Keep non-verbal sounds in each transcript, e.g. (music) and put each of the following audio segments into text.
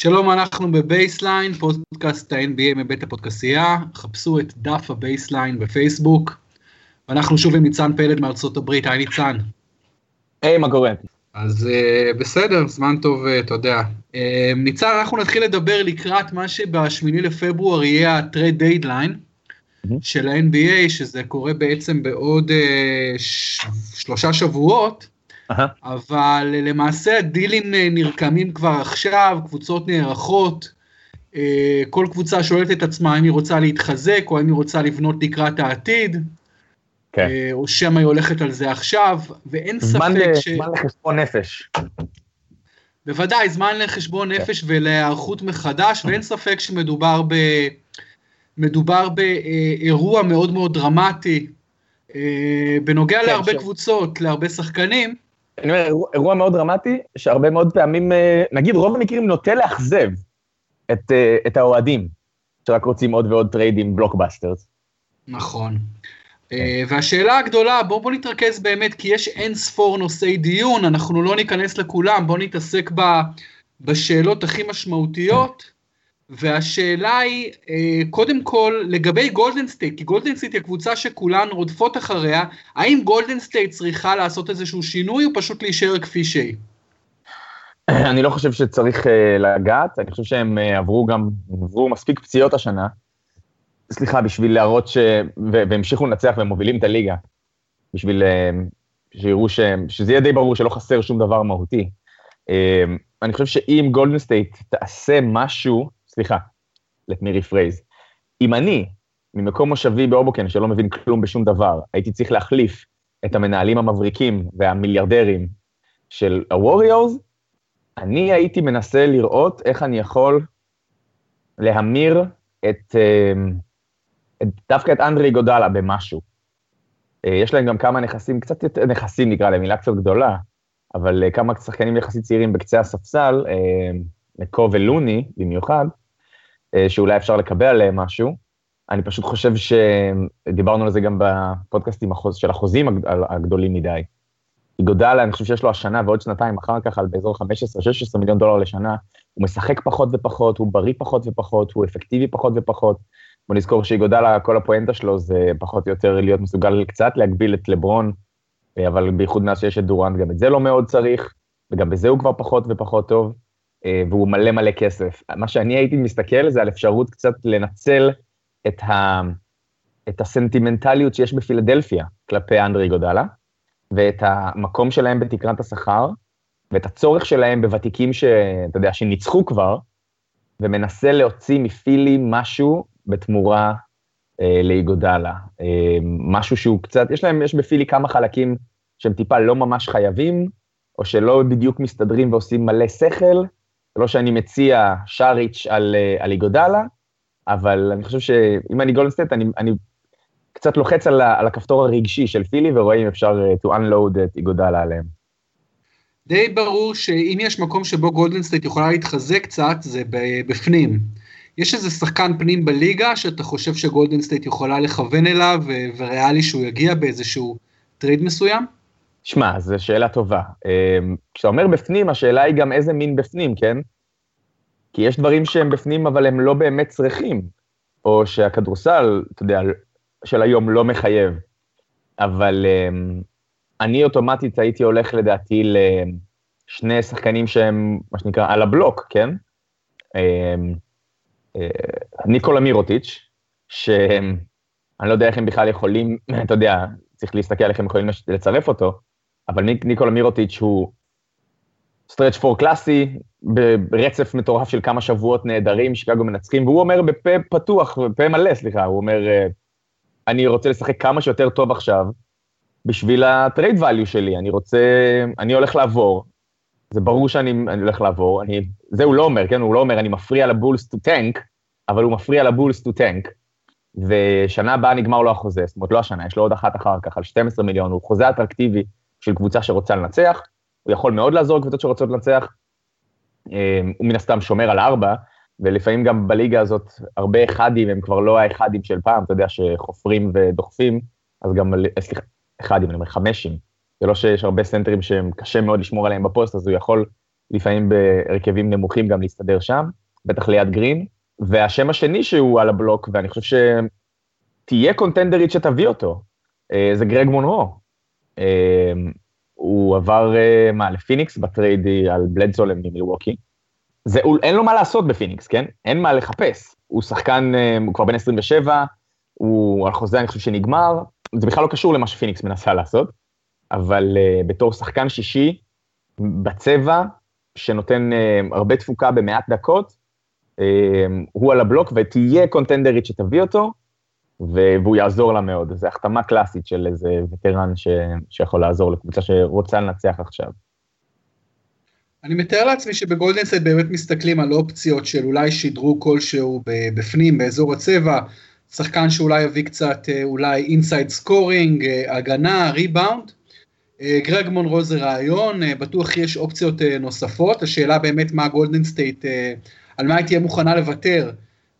שלום, אנחנו בבייסליין, פודקאסט ה-NBA מבית הפודקסייה, חפשו את דף הבייסליין בפייסבוק, ואנחנו שוב עם ניצן פלד מארצות הברית, היי ניצן. היי, מה קורה? אז uh, בסדר, זמן טוב, uh, אתה יודע. Uh, ניצן, אנחנו נתחיל לדבר לקראת מה שבשמיני לפברואר יהיה ה trade deadline mm-hmm. של ה-NBA, שזה קורה בעצם בעוד uh, ש- שלושה שבועות. אבל למעשה הדילים אה, נרקמים כבר עכשיו, קבוצות נערכות, אה, כל קבוצה שואלת את עצמה האם היא רוצה להתחזק או האם היא רוצה לבנות לקראת העתיד, כן. אה, או שמא היא הולכת על זה עכשיו, ואין ספק ל... ש... זמן לחשבון נפש. בוודאי, זמן לחשבון כן. נפש ולהיערכות מחדש, ואין ספק שמדובר ב... מדובר באירוע מאוד מאוד דרמטי, בנוגע כן, להרבה ש... קבוצות, להרבה שחקנים, אני אומר, אירוע, אירוע מאוד דרמטי, שהרבה מאוד פעמים, אה, נגיד רוב המקרים נוטה לאכזב את, אה, את האוהדים, שרק רוצים עוד ועוד טריידים blockbusters. נכון. כן. אה, והשאלה הגדולה, בואו בוא נתרכז באמת, כי יש אין ספור נושאי דיון, אנחנו לא ניכנס לכולם, בואו נתעסק ב, בשאלות הכי משמעותיות. והשאלה היא, אה, קודם כל, לגבי גולדן סטייט, כי גולדן סטייט היא הקבוצה שכולן רודפות אחריה, האם גולדן סטייט צריכה לעשות איזשהו שינוי או פשוט להישאר כפי שהיא? (clears throat) אני לא חושב שצריך uh, לגעת, אני חושב שהם uh, עברו גם, עברו מספיק פציעות השנה, סליחה, בשביל להראות ש... והמשיכו לנצח והם מובילים את הליגה, בשביל שיראו ש... שזה יהיה די ברור שלא חסר שום דבר מהותי. אני חושב שאם גולדן סטייט תעשה משהו, סליחה, let me rephrase. אם אני, ממקום מושבי באובוקן, שלא מבין כלום בשום דבר, הייתי צריך להחליף את המנהלים המבריקים והמיליארדרים של הווריורס, אני הייתי מנסה לראות איך אני יכול להמיר את, אמ, את דווקא את אנדרי גודלה במשהו. אה, יש להם גם כמה נכסים, קצת יותר, נכסים נקרא להם, מילה קצת גדולה, אבל אה, כמה שחקנים יחסית צעירים בקצה הספסל, אה, מקו ולוני במיוחד, אה, שאולי אפשר לקבל עליהם משהו. אני פשוט חושב שדיברנו על זה גם בפודקאסטים של החוזים הגדולים מדי. גודל, אני חושב שיש לו השנה ועוד שנתיים אחר כך על באזור 15-16 מיליון דולר לשנה, הוא משחק פחות ופחות, הוא בריא פחות ופחות, הוא אפקטיבי פחות ופחות. בוא נזכור שיגודל, כל הפואנטה שלו זה פחות או יותר להיות מסוגל קצת להגביל את לברון, אה, אבל בייחוד מאז שיש את דורנט, גם את זה לא מאוד צריך, וגם בזה הוא כבר פחות ופחות טוב. אה, והוא מלא מלא כסף. מה שאני הייתי מסתכל זה על אפשרות קצת לנצל את, ה, את הסנטימנטליות שיש בפילדלפיה כלפי אנדרי גודלה, ואת המקום שלהם בתקרת השכר, ואת הצורך שלהם בוותיקים שאתה יודע, שניצחו כבר, ומנסה להוציא מפילי משהו בתמורה אה, לאיגודלה. אה, משהו שהוא קצת, יש להם, יש בפילי כמה חלקים שהם טיפה לא ממש חייבים, או שלא בדיוק מסתדרים ועושים מלא שכל, לא שאני מציע ש reach על, אה, על איגודלה, אבל אני חושב שאם אני גולדן סטייט, אני, אני קצת לוחץ על, על הכפתור הרגשי של פילי, ורואה אם אפשר אה, to unload את איגודלה עליהם. די ברור שאם יש מקום שבו גולדנסטייט יכולה להתחזק קצת, זה בפנים. יש איזה שחקן פנים בליגה שאתה חושב שגולדן סטייט יכולה לכוון אליו, וריאלי שהוא יגיע באיזשהו טרייד מסוים? שמע, זו שאלה טובה. אמ, כשאתה אומר בפנים, השאלה היא גם איזה מין בפנים, כן? כי יש דברים שהם בפנים, אבל הם לא באמת צריכים. או שהכדורסל, אתה יודע, של היום לא מחייב. אבל um, אני אוטומטית הייתי הולך לדעתי לשני שחקנים שהם, מה שנקרא, על הבלוק, כן? Um, uh, ניקולה מירוטיץ', שאני לא יודע איך הם בכלל יכולים, (laughs) אתה יודע, צריך להסתכל איך הם יכולים לצרף אותו, אבל ניקולה מירוטיץ' הוא stretch four קלאסי, ברצף מטורף של כמה שבועות נהדרים, שיקגו מנצחים, והוא אומר בפה פתוח, בפה מלא, סליחה, הוא אומר, אה, אני רוצה לשחק כמה שיותר טוב עכשיו, בשביל ה trade value שלי, אני רוצה, אני הולך לעבור, זה ברור שאני הולך לעבור, אני, זה הוא לא אומר, כן, הוא לא אומר, אני מפריע לבולס to tank, אבל הוא מפריע לבולס to tank, ושנה הבאה נגמר לו החוזה, זאת אומרת, לא השנה, יש לו עוד אחת אחר כך, על 12 מיליון, הוא חוזה אטרקטיבי, של קבוצה שרוצה לנצח, הוא יכול מאוד לעזור לקבוצות שרוצות לנצח, אמ, הוא מן הסתם שומר על ארבע, ולפעמים גם בליגה הזאת הרבה אחדים הם כבר לא האחדים של פעם, אתה יודע, שחופרים ודוחפים, אז גם, אה, סליחה, אחדים, אני אומר חמשים. זה לא שיש הרבה סנטרים שהם קשה מאוד לשמור עליהם בפוסט, אז הוא יכול לפעמים בהרכבים נמוכים גם להסתדר שם, בטח ליד גרין. והשם השני שהוא על הבלוק, ואני חושב שתהיה קונטנדרית שתביא אותו, אה, זה גרג מונרו. אה, הוא עבר, אה, מה, לפיניקס בטרייד על בלדסו למ- ממילווקי. זה, אין לו מה לעשות בפיניקס, כן? אין מה לחפש. הוא שחקן, הוא כבר בן 27, הוא על חוזה, אני חושב שנגמר, זה בכלל לא קשור למה שפיניקס מנסה לעשות, אבל uh, בתור שחקן שישי, בצבע, שנותן uh, הרבה תפוקה במעט דקות, uh, הוא על הבלוק ותהיה קונטנדרית שתביא אותו, והוא יעזור לה מאוד. זו החתמה קלאסית של איזה וטרן ש... שיכול לעזור לקבוצה שרוצה לנצח עכשיו. אני מתאר לעצמי שבגולדנסט באמת מסתכלים על אופציות של אולי שדרוג כלשהו בפנים, באזור הצבע, שחקן שאולי יביא קצת אה, אולי inside scoring, אה, הגנה, ריבאונד. אה, גרג מונרו זה רעיון, בטוח יש אופציות נוספות, השאלה באמת מה גולדן סטייט, על מה היא תהיה מוכנה לוותר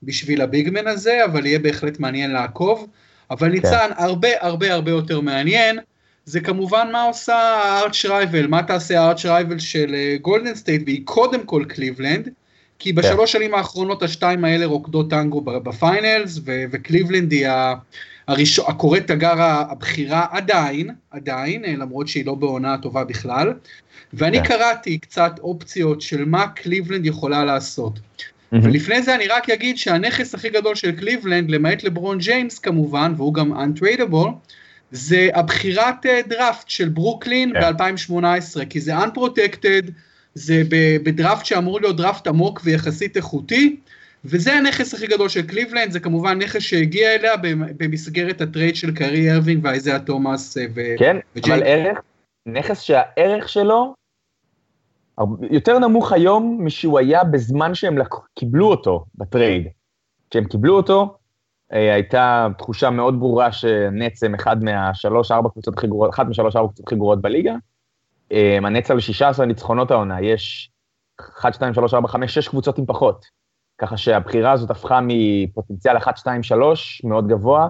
בשביל ה big man הזה, אבל יהיה בהחלט מעניין לעקוב. אבל כן. ניצן, הרבה הרבה הרבה יותר מעניין, זה כמובן מה עושה ה archrival, מה תעשה ה archrival של גולדן סטייט, והיא קודם כל קליבלנד, כי כן. בשלוש שנים האחרונות השתיים האלה רוקדות טנגו ב finals, וקליבלנד היא הקוראת תגר הבכירה עדיין, עדיין, אה, למרות שהיא לא בעונה טובה בכלל, ואני כן. קראתי קצת אופציות של מה קליבלנד יכולה לעשות. ולפני זה אני רק אגיד שהנכס הכי גדול של קליבלנד, למעט לברון ג'יימס כמובן, והוא גם untradeable, זה הבחירת דראפט אה, של ברוקלין כן. ב-2018, כי זה unprotected, זה בדראפט שאמור להיות דראפט עמוק ויחסית איכותי, וזה הנכס הכי גדול של קליבלנד, זה כמובן נכס שהגיע אליה במסגרת הטרייד של קיירי ארווינג ואיזיה תומאס אה, ו... כן, וג'יי. אבל ערך, נכס שהערך שלו יותר נמוך היום משהוא היה בזמן שהם קיבלו אותו בטרייד. כשהם קיבלו אותו, אה, הייתה תחושה מאוד ברורה שנצם אחד מהשלוש ארבע קבוצות הכי גרועות, אחת משלוש ארבע קבוצות הכי גרועות בליגה, אמ, הנץ על 16 ניצחונות העונה, יש 1, 2, 3, 4, 5, 6 קבוצות עם פחות. ככה שהבחירה הזאת הפכה מפוטנציאל 1, 2, 3, מאוד גבוה,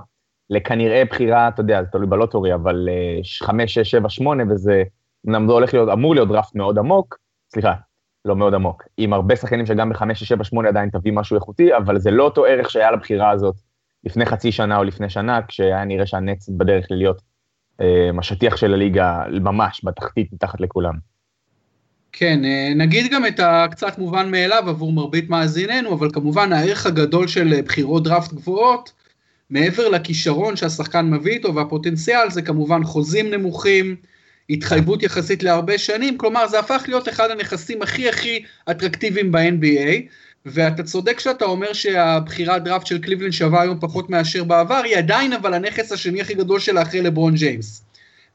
לכנראה בחירה, אתה יודע, זה תלוי בלוטורי, אבל 5, 6, 7, 8, וזה אמנם זה הולך להיות, אמור להיות דראפט מאוד עמוק, סליחה, לא מאוד עמוק, עם הרבה שחקנים שגם ב-5, 6, 7, 8 עדיין תביא משהו איכותי, אבל זה לא אותו ערך שהיה לבחירה הזאת לפני חצי שנה או לפני שנה, כשהיה נראה שהנץ בדרך להיות אמ, השטיח של הליגה ממש בתחתית מתחת לכולם. כן, אה, נגיד גם את הקצת מובן מאליו עבור מרבית מאזיננו, אבל כמובן הערך הגדול של אה, בחירות דראפט גבוהות, מעבר לכישרון שהשחקן מביא איתו והפוטנציאל, זה כמובן חוזים נמוכים, התחייבות יחסית להרבה שנים, כלומר זה הפך להיות אחד הנכסים הכי הכי אטרקטיביים ב-NBA, ואתה צודק שאתה אומר שהבחירת דראפט של קליבלנד שווה היום פחות מאשר בעבר, היא עדיין אבל הנכס השני הכי גדול שלה אחרי לברון ג'יימס.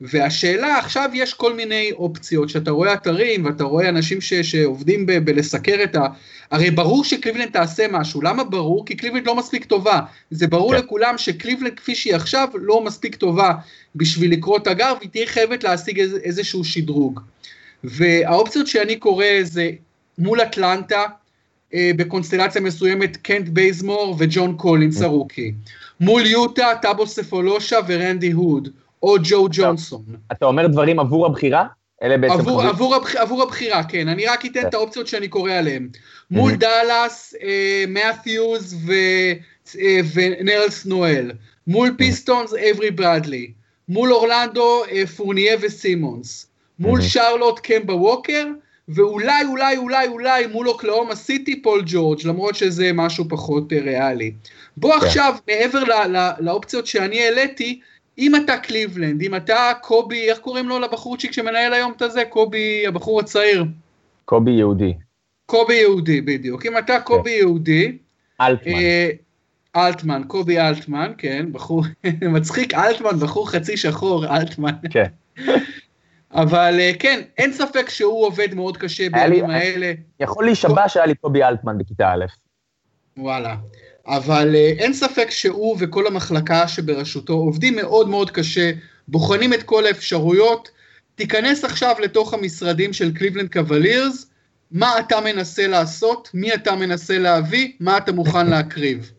והשאלה, עכשיו יש כל מיני אופציות, שאתה רואה אתרים ואתה רואה אנשים ש, שעובדים ב, בלסקר את ה... הרי ברור שקליבלנד תעשה משהו, למה ברור? כי קליבלנד לא מספיק טובה. זה ברור כן. לכולם שקליבלנד כפי שהיא עכשיו לא מספיק טובה בשביל לקרוא תגר, והיא תהיה חייבת להשיג איז, איזשהו שדרוג. והאופציות שאני קורא זה מול אטלנטה, אה, בקונסטלציה מסוימת קנט בייזמור וג'ון קולינס mm. הרוקי. מול יוטה, טאבו ספולושה ורודני הוד, או ג'ו ג'ונסון. אתה אומר דברים עבור הבחירה? אלה בעצם עבור? עבור, הבח, עבור הבחירה, כן. אני רק אתן כן. את האופציות שאני קורא עליהן. מול דאלאס, אה, מת'יוז אה, ונרלס נואל. מול פיסטונס, אברי ברדלי. מול אורלנדו, פורנייה וסימונס. מול שרלוט, קמבה ווקר. ואולי, אולי, אולי, אולי מול אוקלהומה סיטי פול ג'ורג', למרות שזה משהו פחות אה, ריאלי. בוא כן. עכשיו, מעבר לאופציות שאני העליתי, אם אתה קליבלנד, אם אתה קובי, איך קוראים לו לבחורצ'יק שמנהל היום את הזה? קובי, הבחור הצעיר. קובי יהודי. קובי יהודי, בדיוק. אם אתה קובי כן. יהודי... אלטמן. אה, אלטמן, קובי אלטמן, כן, בחור (laughs) מצחיק, אלטמן, בחור חצי שחור, אלטמן. כן. (laughs) אבל אה, כן, אין ספק שהוא עובד מאוד קשה בימים האלה. יכול להישבע שהיה לי קובי אלטמן בכיתה א'. וואלה. אבל אה, אין ספק שהוא וכל המחלקה שבראשותו עובדים מאוד מאוד קשה, בוחנים את כל האפשרויות. תיכנס עכשיו לתוך המשרדים של קליבלנד קוולירס, מה אתה מנסה לעשות, מי אתה מנסה להביא, מה אתה מוכן להקריב.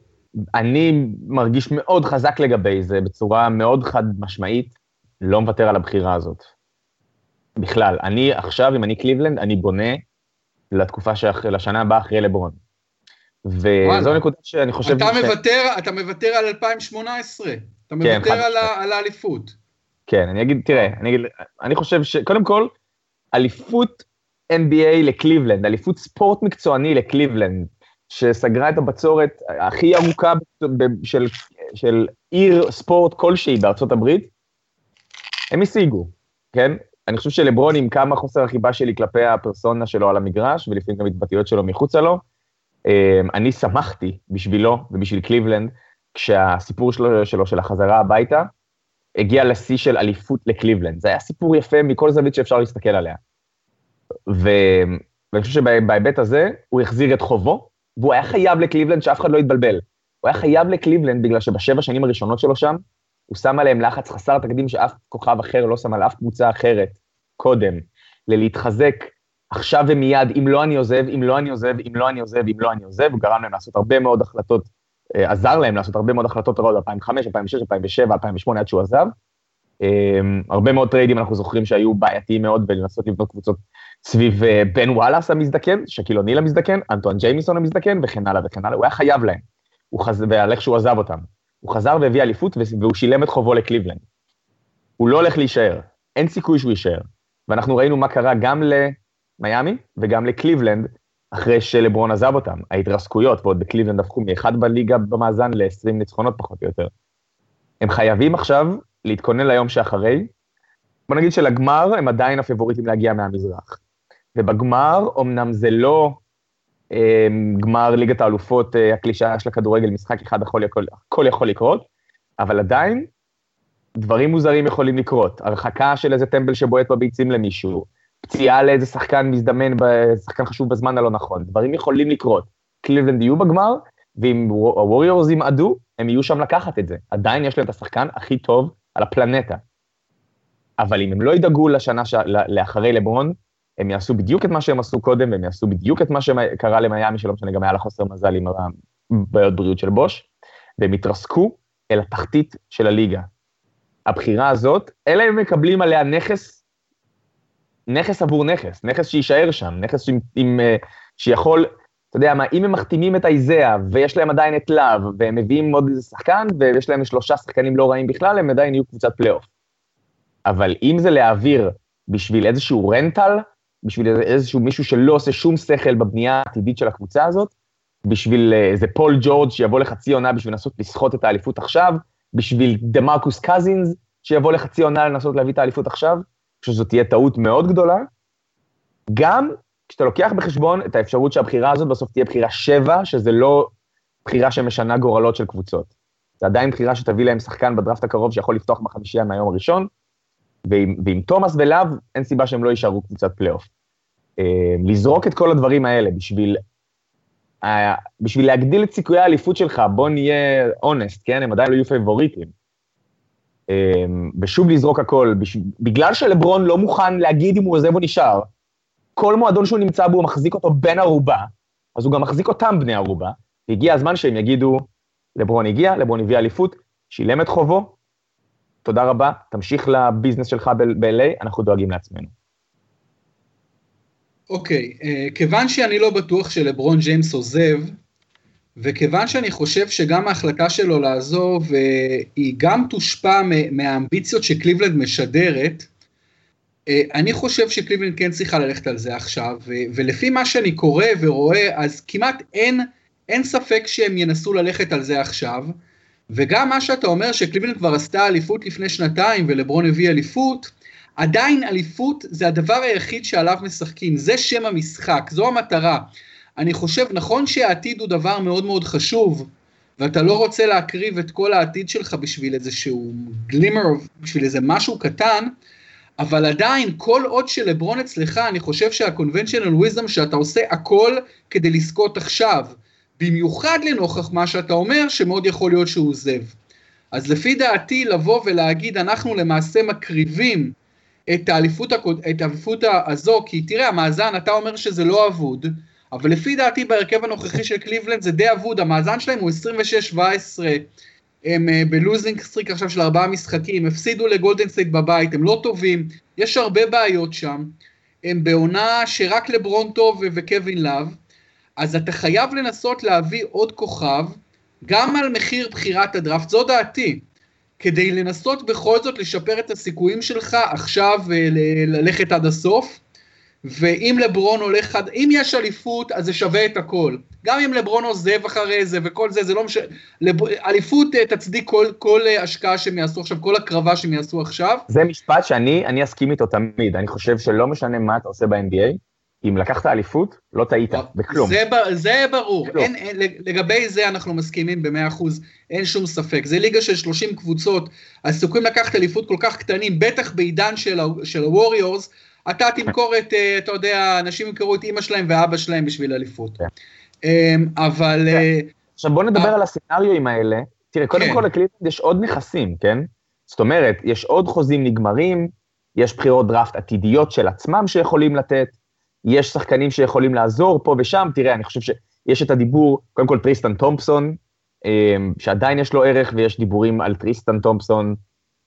אני מרגיש מאוד חזק לגבי זה, בצורה מאוד חד משמעית, לא מוותר על הבחירה הזאת. בכלל, אני עכשיו, אם אני קליבלנד, אני בונה לתקופה של השנה הבאה אחרי לברון. וזו נקודה שאני חושב... אתה, ש... מוותר, אתה מוותר על 2018, אתה כן, מוותר כן, על, על האליפות. כן, אני אגיד, תראה, אני אגיד, אני חושב שקודם כל, אליפות NBA לקליבלנד, אליפות ספורט מקצועני לקליבלנד, שסגרה את הבצורת הכי ארוכה של, של עיר ספורט כלשהי בארצות הברית, הם השיגו, כן? אני חושב שלברון, עם כמה חוסר החיבה שלי כלפי הפרסונה שלו על המגרש, ולפעמים גם התבטאויות שלו מחוצה לו, אני שמחתי בשבילו ובשביל קליבלנד, כשהסיפור שלו, שלו של החזרה הביתה, הגיע לשיא של אליפות לקליבלנד. זה היה סיפור יפה מכל זווית שאפשר להסתכל עליה. ו... ואני חושב שבהיבט הזה, הוא החזיר את חובו, והוא היה חייב לקליבלנד שאף אחד לא יתבלבל. הוא היה חייב לקליבלנד בגלל שבשבע שנים הראשונות שלו שם, הוא שם עליהם לחץ חסר תקדים שאף כוכב אחר לא שם על אף קבוצה אחרת קודם, ללהתחזק עכשיו ומיד, אם לא אני עוזב, אם לא אני עוזב, אם לא אני עוזב, אם לא אני עוזב, הוא גרם להם לעשות הרבה מאוד החלטות, אה, עזר להם לעשות הרבה מאוד החלטות רעות, 2005, 2006, 2007, 2008, עד שהוא עזב. אה, הרבה מאוד טריידים אנחנו זוכרים שהיו בעייתיים מאוד ולנסות לבנות קבוצות סביב אה, בן וואלאס המזדקן, שקיל אוניל המזדקן, אנטואן ג'יימיסון המזדקן וכן הלאה וכן הלאה, הוא היה חייב להם, חז... ועל איך שהוא עזב אותם. הוא חזר והביא אליפות והוא שילם את חובו לקליבלנד. הוא לא הולך להישאר, אין סיכוי שהוא יישאר. ואנחנו ראינו מה קרה גם למיאמי וגם לקליבלנד, אחרי שלברון עזב אותם, ההתרסקויות, ועוד בקליבלנד הפכו מאחד בליגה במאזן ל-20 ניצחונות פחות או יותר. הם חייבים עכשיו להתכונן ליום שאחרי. בוא נגיד שלגמר הם עדיין הפבוריטים להגיע מהמזרח. ובגמר, אמנם זה לא אה, גמר ליגת האלופות, אה, הקלישאה של הכדורגל, משחק אחד הכל יכול, הכל יכול לקרות, אבל עדיין דברים מוזרים יכולים לקרות. הרחקה של איזה טמבל שבועט בביצים למישהו, פציעה לאיזה שחקן מזדמן, שחקן חשוב בזמן הלא נכון, דברים יכולים לקרות. קליבלנד יהיו בגמר, ואם הווריורס ימעדו, הם יהיו שם לקחת את זה. עדיין יש להם את השחקן הכי טוב על הפלנטה. אבל אם הם לא ידאגו לשנה ש... לאחרי לברון, הם יעשו בדיוק את מה שהם עשו קודם, והם יעשו בדיוק את מה שקרה למיאמי, שלא משנה, גם היה לה חוסר מזל עם הבעיות בריאות של בוש, והם יתרסקו אל התחתית של הליגה. הבחירה הזאת, אלא הם מקבלים עליה נכס, נכס עבור נכס, נכס שיישאר שם, נכס עם, עם, אה, שיכול, אתה יודע מה, אם הם מחתימים את האיזאה, ויש להם עדיין את להב, והם מביאים עוד איזה שחקן, ויש להם שלושה שחקנים לא רעים בכלל, הם עדיין יהיו קבוצת פלייאוף. אבל אם זה להעביר בשביל איזשהו רנטל, בשביל איזשהו מישהו שלא עושה שום שכל בבנייה העתידית של הקבוצה הזאת, בשביל אה, איזה פול ג'ורג' שיבוא לחצי עונה בשביל לנסות לסחוט את האליפות עכשיו, בשביל דה מרקוס קזינס שיבוא לחצי עונה לנסות להביא את האליפות עכשיו, חושב שזאת תהיה טעות מאוד גדולה. גם כשאתה לוקח בחשבון את האפשרות שהבחירה הזאת בסוף תהיה בחירה שבע, שזה לא בחירה שמשנה גורלות של קבוצות. זה עדיין בחירה שתביא להם שחקן בדראפט הקרוב שיכול לפתוח בחמישייה מהיום הראשון, ועם, ועם תומאס ולאב, אין סיבה שהם לא יישארו קבוצת פלייאוף. אה, לזרוק את כל הדברים האלה בשביל, אה, בשביל להגדיל את סיכויי האליפות שלך, בוא נהיה אונסט, כן? הם עדיין לא יהיו פייבוריטים. אה, ושוב לזרוק הכל, בגלל שלברון לא מוכן להגיד אם הוא עוזב או נשאר, כל מועדון שהוא נמצא בו הוא מחזיק אותו בן ערובה, אז הוא גם מחזיק אותם בני ערובה, והגיע הזמן שהם יגידו, לברון הגיע, לברון הביא אליפות, שילם את חובו, תודה רבה, תמשיך לביזנס שלך ב-LA, אנחנו דואגים לעצמנו. אוקיי, okay, אה, uh, כיוון שאני לא בטוח שלברון ג'יימס עוזב, וכיוון שאני חושב שגם ההחלטה שלו לעזוב uh, היא גם תושפע מהאמביציות שקליבלנד משדרת, uh, אני חושב שקליבלנד כן צריכה ללכת על זה עכשיו, ו- ולפי מה שאני קורא ורואה, אז כמעט אין, אין ספק שהם ינסו ללכת על זה עכשיו. וגם מה שאתה אומר שקליבלנד כבר עשתה אליפות לפני שנתיים ולברון הביא אליפות, עדיין אליפות זה הדבר היחיד שעליו משחקים, זה שם המשחק, זו המטרה. אני חושב, נכון שהעתיד הוא דבר מאוד מאוד חשוב, ואתה לא רוצה להקריב את כל העתיד שלך בשביל איזשהו גלימר, בשביל איזה משהו קטן, אבל עדיין, כל עוד שלברון אצלך, אני חושב שה-conventional wisdom שאתה עושה הכל כדי לזכות עכשיו. במיוחד לנוכח מה שאתה אומר, שמאוד יכול להיות שהוא עוזב. אז לפי דעתי, לבוא ולהגיד, אנחנו למעשה מקריבים את האליפות, את האליפות הזו, כי תראה, המאזן, אתה אומר שזה לא אבוד, אבל לפי דעתי בהרכב הנוכחי של קליבלנד זה די אבוד, המאזן שלהם הוא 26-17, הם אה, ב losing streak עכשיו של ארבעה משחקים, הפסידו לגולדן סטייט בבית, הם לא טובים, יש הרבה בעיות שם. הם בעונה שרק לברון טוב וקווין לאב, אז אתה חייב לנסות להביא עוד כוכב, גם על מחיר בחירת הדראפט, זו דעתי, כדי לנסות בכל זאת לשפר את הסיכויים שלך עכשיו אה, ללכת עד הסוף, ואם לברון הולך, אם יש אליפות, אז זה שווה את הכל. גם אם לברון עוזב אחרי זה וכל זה, זה לא משנה, אליפות אה, תצדיק כל, כל אה, השקעה שהם יעשו עכשיו, כל הקרבה שהם יעשו עכשיו. זה משפט שאני אסכים איתו תמיד, אני חושב שלא משנה מה אתה עושה ב-NBA, אם לקחת אליפות, לא טעית, בכלום. זה, זה ברור, אין, אין, לגבי זה אנחנו מסכימים ב-100%, אין שום ספק. זה ליגה של 30 קבוצות, הסיכויים לקחת אליפות כל כך קטנים, בטח בעידן של הווריורס, אתה תמכור את, אה, אתה יודע, אנשים ימכרו את אימא שלהם ואבא שלהם בשביל אליפות. כן. אמ, אבל... כן. אה, עכשיו בוא נדבר אה, על הסצנריואים האלה. תראה, קודם כן. כל לקליפנד יש עוד נכסים, כן? זאת אומרת, יש עוד חוזים נגמרים, יש בחירות דראפט עתידיות של עצמם שיכולים לתת, יש שחקנים שיכולים לעזור פה ושם, תראה, אני חושב שיש את הדיבור, קודם כל טריסטן תומפסון, אמ, שעדיין יש לו ערך, ויש דיבורים על טריסטן תומפסון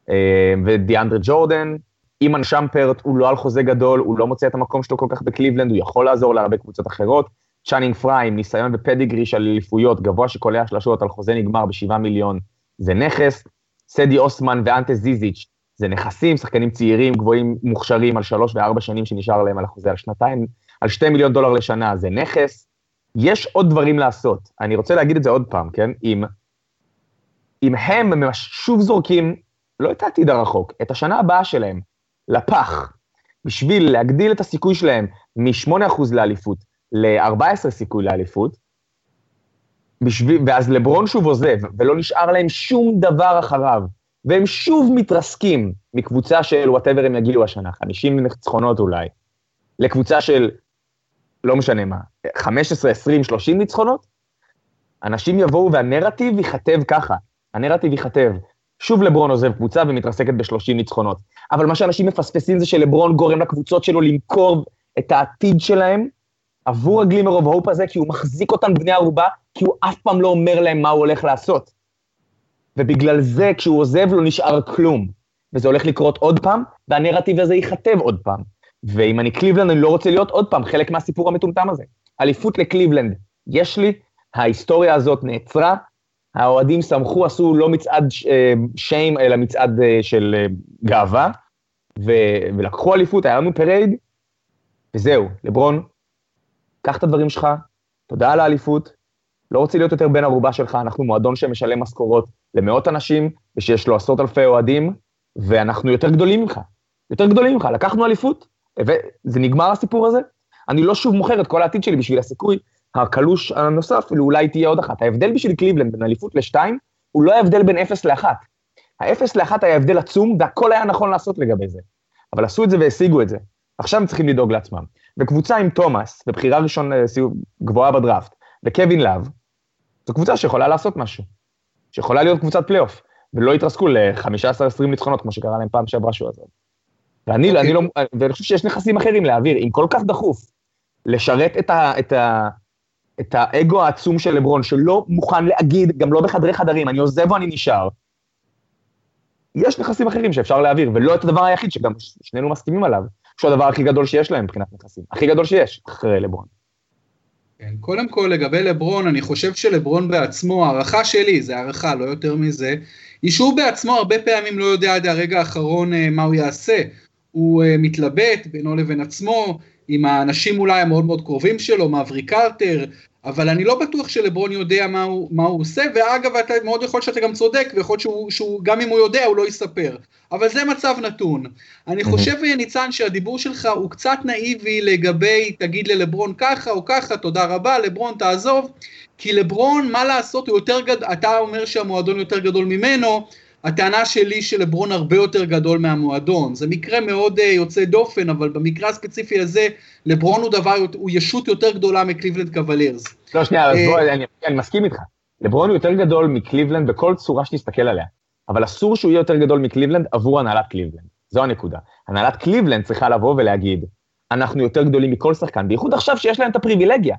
אמ, ודיאנדרה ג'ורדן, אימאן שאמפרט הוא לא על חוזה גדול, הוא לא מוצא את המקום שלו כל כך בקליבלנד, הוא יכול לעזור להרבה קבוצות אחרות. צ'אנינג פריי עם ניסיון ו pedigree של אליפויות, גבוה שקולע שלשות על חוזה נגמר בשבעה מיליון, זה נכס. סדי אוסמן ואנטה זיזיץ', זה נכסים, שחקנים צעירים, גבוהים, מוכשרים על שלוש וארבע שנים שנשאר להם על החוזה, על שנתיים, על שתי מיליון דולר לשנה, זה נכס. יש עוד דברים לעשות. אני רוצה להגיד את זה עוד פעם, כן? אם, אם הם שוב זורקים, לא את העתיד הרחוק, את השנה הבאה שלהם, לפח, בשביל להגדיל את הסיכוי שלהם מ-8% לאליפות ל-14 סיכוי לאליפות, בשביל, ואז לברון שוב עוזב, ולא נשאר להם שום דבר אחריו, והם שוב מתרסקים מקבוצה של וואטאבר הם יגיעו השנה, 50 ניצחונות אולי, לקבוצה של, לא משנה מה, 15, 20, 30 ניצחונות, אנשים יבואו והנרטיב ייכתב ככה, הנרטיב ייכתב, שוב לברון עוזב קבוצה ומתרסקת ב-30 ניצחונות. אבל מה שאנשים מפספסים זה שלברון גורם לקבוצות שלו למכור את העתיד שלהם עבור ה glimmer of hope הזה, כי הוא מחזיק אותם בני ערובה, כי הוא אף פעם לא אומר להם מה הוא הולך לעשות. ובגלל זה, כשהוא עוזב, לא נשאר כלום. וזה הולך לקרות עוד פעם, והנרטיב הזה ייכתב עוד פעם. ואם אני קליבלנד, אני לא רוצה להיות עוד פעם חלק מהסיפור המטומטם הזה. אליפות לקליבלנד, יש לי, ההיסטוריה הזאת נעצרה, האוהדים שמחו, עשו לא מצעד shame, אלא מצעד אה, של אה, גאווה, ו, ולקחו אליפות, היה לנו parade, וזהו, לברון, קח את הדברים שלך, תודה על האליפות, לא רוצה להיות יותר בן ערובה שלך, אנחנו מועדון שמשלם משכורות למאות אנשים, ושיש לו עשרות אלפי אוהדים, ואנחנו יותר גדולים ממך, יותר גדולים ממך, לקחנו אליפות, וזה נגמר הסיפור הזה. אני לא שוב מוכר את כל העתיד שלי בשביל הסיכוי הקלוש הנוסף, אולי תהיה עוד אחת. ההבדל בשביל קליבלנד בין אליפות לשתיים, הוא לא ההבדל בין אפס לאחת. האפס לאחת היה הבדל עצום, והכל היה נכון לעשות לגבי זה. אבל עשו את זה והשיגו את זה. עכשיו הם צריכים לדאוג לעצמם. וקבוצה עם תומאס, בבחירה ראשון אה, גבוהה בדראפט, וקווין לאב, זו קבוצה שיכולה לעשות משהו. שיכולה להיות קבוצת פלייאוף, ולא יתרסקו ל-15-20 ניצחונות, כמו שקרה להם פעם שעברה שהוא עזב. ואני, okay. אני לא, ואני חושב שיש נכסים אחרים להעביר, אם כל כך דחוף לשרת את, ה, את, ה, את האגו העצום של לברון, שלא מוכן להגיד, גם לא בחדרי חדרים, אני עוזב או אני נשאר. יש נכסים אחרים שאפשר להעביר, ולא את הדבר היחיד שגם שנינו מסכימים עליו, שהוא הדבר הכי גדול שיש להם מבחינת נכסים, הכי גדול שיש, אחרי לברון. כן, קודם כל לגבי לברון, אני חושב שלברון בעצמו, הערכה שלי, זה הערכה, לא יותר מזה, היא שהוא בעצמו הרבה פעמים לא יודע עד הרגע האחרון אה, מה הוא יעשה. הוא uh, מתלבט בינו לבין עצמו, עם האנשים אולי המאוד מאוד קרובים שלו, מאברי קרטר, אבל אני לא בטוח שלברון יודע מה הוא, מה הוא עושה, ואגב, אתה מאוד יכול שאתה גם צודק, ויכול להיות שהוא, שהוא, גם אם הוא יודע, הוא לא יספר. אבל זה מצב נתון. אני חושב, ניצן, שהדיבור שלך הוא קצת נאיבי לגבי, תגיד ללברון ככה או ככה, תודה רבה, לברון תעזוב, כי לברון, מה לעשות, הוא יותר גדול, אתה אומר שהמועדון יותר גדול ממנו, הטענה שלי שלברון הרבה יותר גדול מהמועדון. זה מקרה מאוד uh, יוצא דופן, אבל במקרה הספציפי הזה, לברון הוא דבר, הוא ישות יותר גדולה מקליבלנד קוולירס. לא, שנייה, אז אה, בוא, אני, אני מסכים איתך. לברון הוא יותר גדול מקליבלנד בכל צורה שתסתכל עליה. אבל אסור שהוא יהיה יותר גדול מקליבלנד עבור הנהלת קליבלנד. זו הנקודה. הנהלת קליבלנד צריכה לבוא ולהגיד, אנחנו יותר גדולים מכל שחקן, בייחוד עכשיו שיש להם את הפריבילגיה.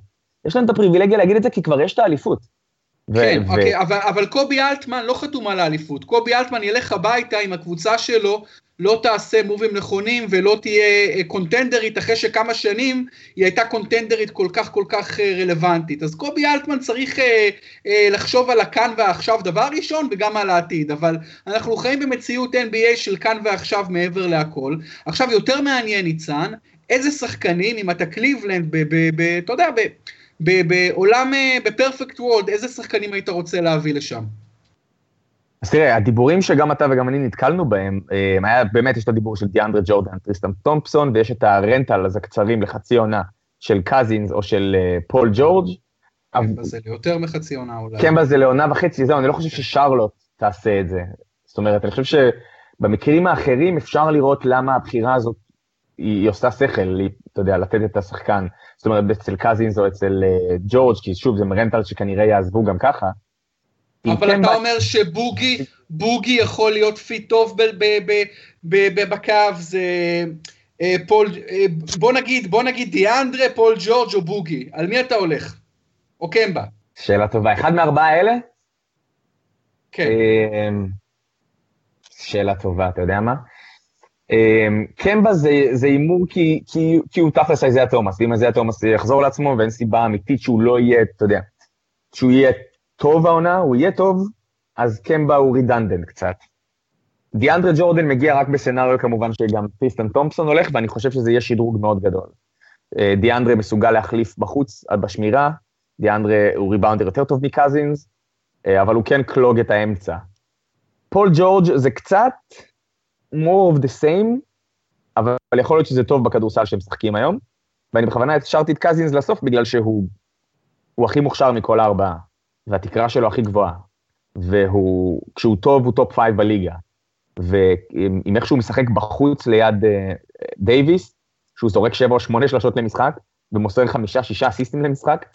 יש להם את הפריבילגיה להגיד את זה כי כבר יש את האליפות. כן, אוקיי, אבל, אבל קובי אלטמן לא חתום על האליפות. קובי אלטמן ילך הביתה עם הקבוצה שלו לא תעשה מובים נכונים ולא תהיה קונטנדרית אה, אחרי שכמה שנים היא הייתה קונטנדרית כל כך כל כך אה, רלוונטית. אז קובי אלטמן צריך אה, אה, לחשוב על הכאן והעכשיו דבר ראשון וגם על העתיד, אבל אנחנו חיים במציאות NBA של כאן ועכשיו מעבר להכל. עכשיו יותר מעניין ניצן, איזה שחקנים, אם אתה קליבלנד, אתה יודע, בעולם, אה, בפרפקט וולד, איזה שחקנים היית רוצה להביא לשם? אז תראה, הדיבורים שגם אתה וגם אני נתקלנו בהם, אה, היה באמת, יש את הדיבור של דיאנדרה ג'ורדן, טריסטן תומפסון, ויש את ה rental, אז הקצרים לחצי עונה של קזינס או של אה, פול ג'ורג'. קמבה זה ליותר מחצי עונה אולי. קמבה זה לעונה וחצי, זהו, אני לא חושב ששרלוט תעשה את זה. זאת אומרת, אני חושב שבמקרים האחרים אפשר לראות למה הבחירה הזאת, היא, היא עושה שכל, היא, אתה יודע, לתת את השחקן. זאת אומרת, אצל קזינס או אצל אה, ג'ורג', כי שוב, זה rental שכנראה יעזבו גם ככה. אבל כן אתה אומר שבוגי, בוגי יכול להיות fit טוב בקו, זה אה, פול, אה, בוא נגיד, בוא נגיד דיאנדרה, פול ג'ורג' או בוגי, על מי אתה הולך? או קמבה? שאלה טובה, אחד מארבעה האלה? כן. שאלה טובה, אתה יודע מה? קמבה זה הימור כי, הוא תכלס איזיה תומאס, ואם איזיה תומאס יחזור לעצמו ואין סיבה אמיתית שהוא לא יהיה, אתה יודע, שהוא יהיה טוב העונה, הוא יהיה טוב, אז קמבה הוא redundant קצת. דיאנדרה ג'ורדן מגיע רק ב scenario כמובן שגם טריסטן תומפסון הולך, ואני חושב שזה יהיה שדרוג מאוד גדול. אה, דיאנדרה מסוגל להחליף בחוץ, בשמירה, דיאנדרה הוא rebounder יותר טוב מקזינס, אה, אבל הוא כן clog את האמצע. פול ג'ורג' זה קצת more of the same, אבל יכול להיות שזה טוב בכדורסל שהם משחקים היום, ואני בכוונה השארתי את קזינס לסוף בגלל שהוא הכי מוכשר מכל הארבעה. והתקרה שלו הכי גבוהה, והוא, כשהוא טוב, הוא top five בליגה. ועם איך שהוא משחק בחוץ ליד אה, דייוויס, שהוא זורק שבע או שמונה שלושות למשחק, ומוסר חמישה, שישה אסיסטים למשחק,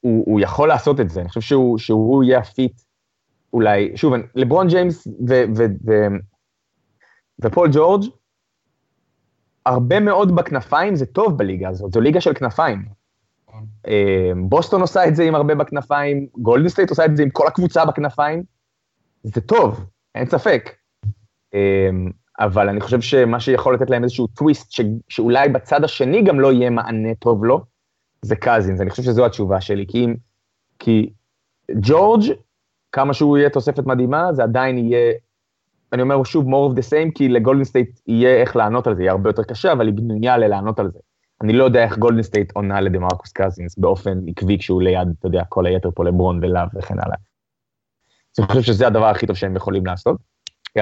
הוא, הוא יכול לעשות את זה. אני חושב שהוא, שהוא יהיה ה fit, אולי, שוב, לברון ג'יימס ו, ו, ו, ופול ג'ורג', הרבה מאוד בכנפיים זה טוב בליגה הזאת, זו ליגה של כנפיים. אה, בוסטון עושה את זה עם הרבה בכנפיים, גולדן סטייט עושה את זה עם כל הקבוצה בכנפיים. זה טוב, אין ספק. אה, אבל אני חושב שמה שיכול לתת להם איזשהו טוויסט, ש, שאולי בצד השני גם לא יהיה מענה טוב לו, זה קזינס. אני חושב שזו התשובה שלי, כי, כי ג'ורג', כמה שהוא יהיה תוספת מדהימה, זה עדיין יהיה, אני אומר שוב, more of the same, כי לגולדן סטייט יהיה איך לענות על זה, יהיה הרבה יותר קשה, אבל היא בנויה לענות על זה. אני לא יודע איך גולדן סטייט עונה לדמרקוס קזינס באופן עקבי כשהוא ליד, אתה יודע, כל היתר פה לברון ולאב וכן הלאה. אני חושב שזה הדבר הכי טוב שהם יכולים לעשות.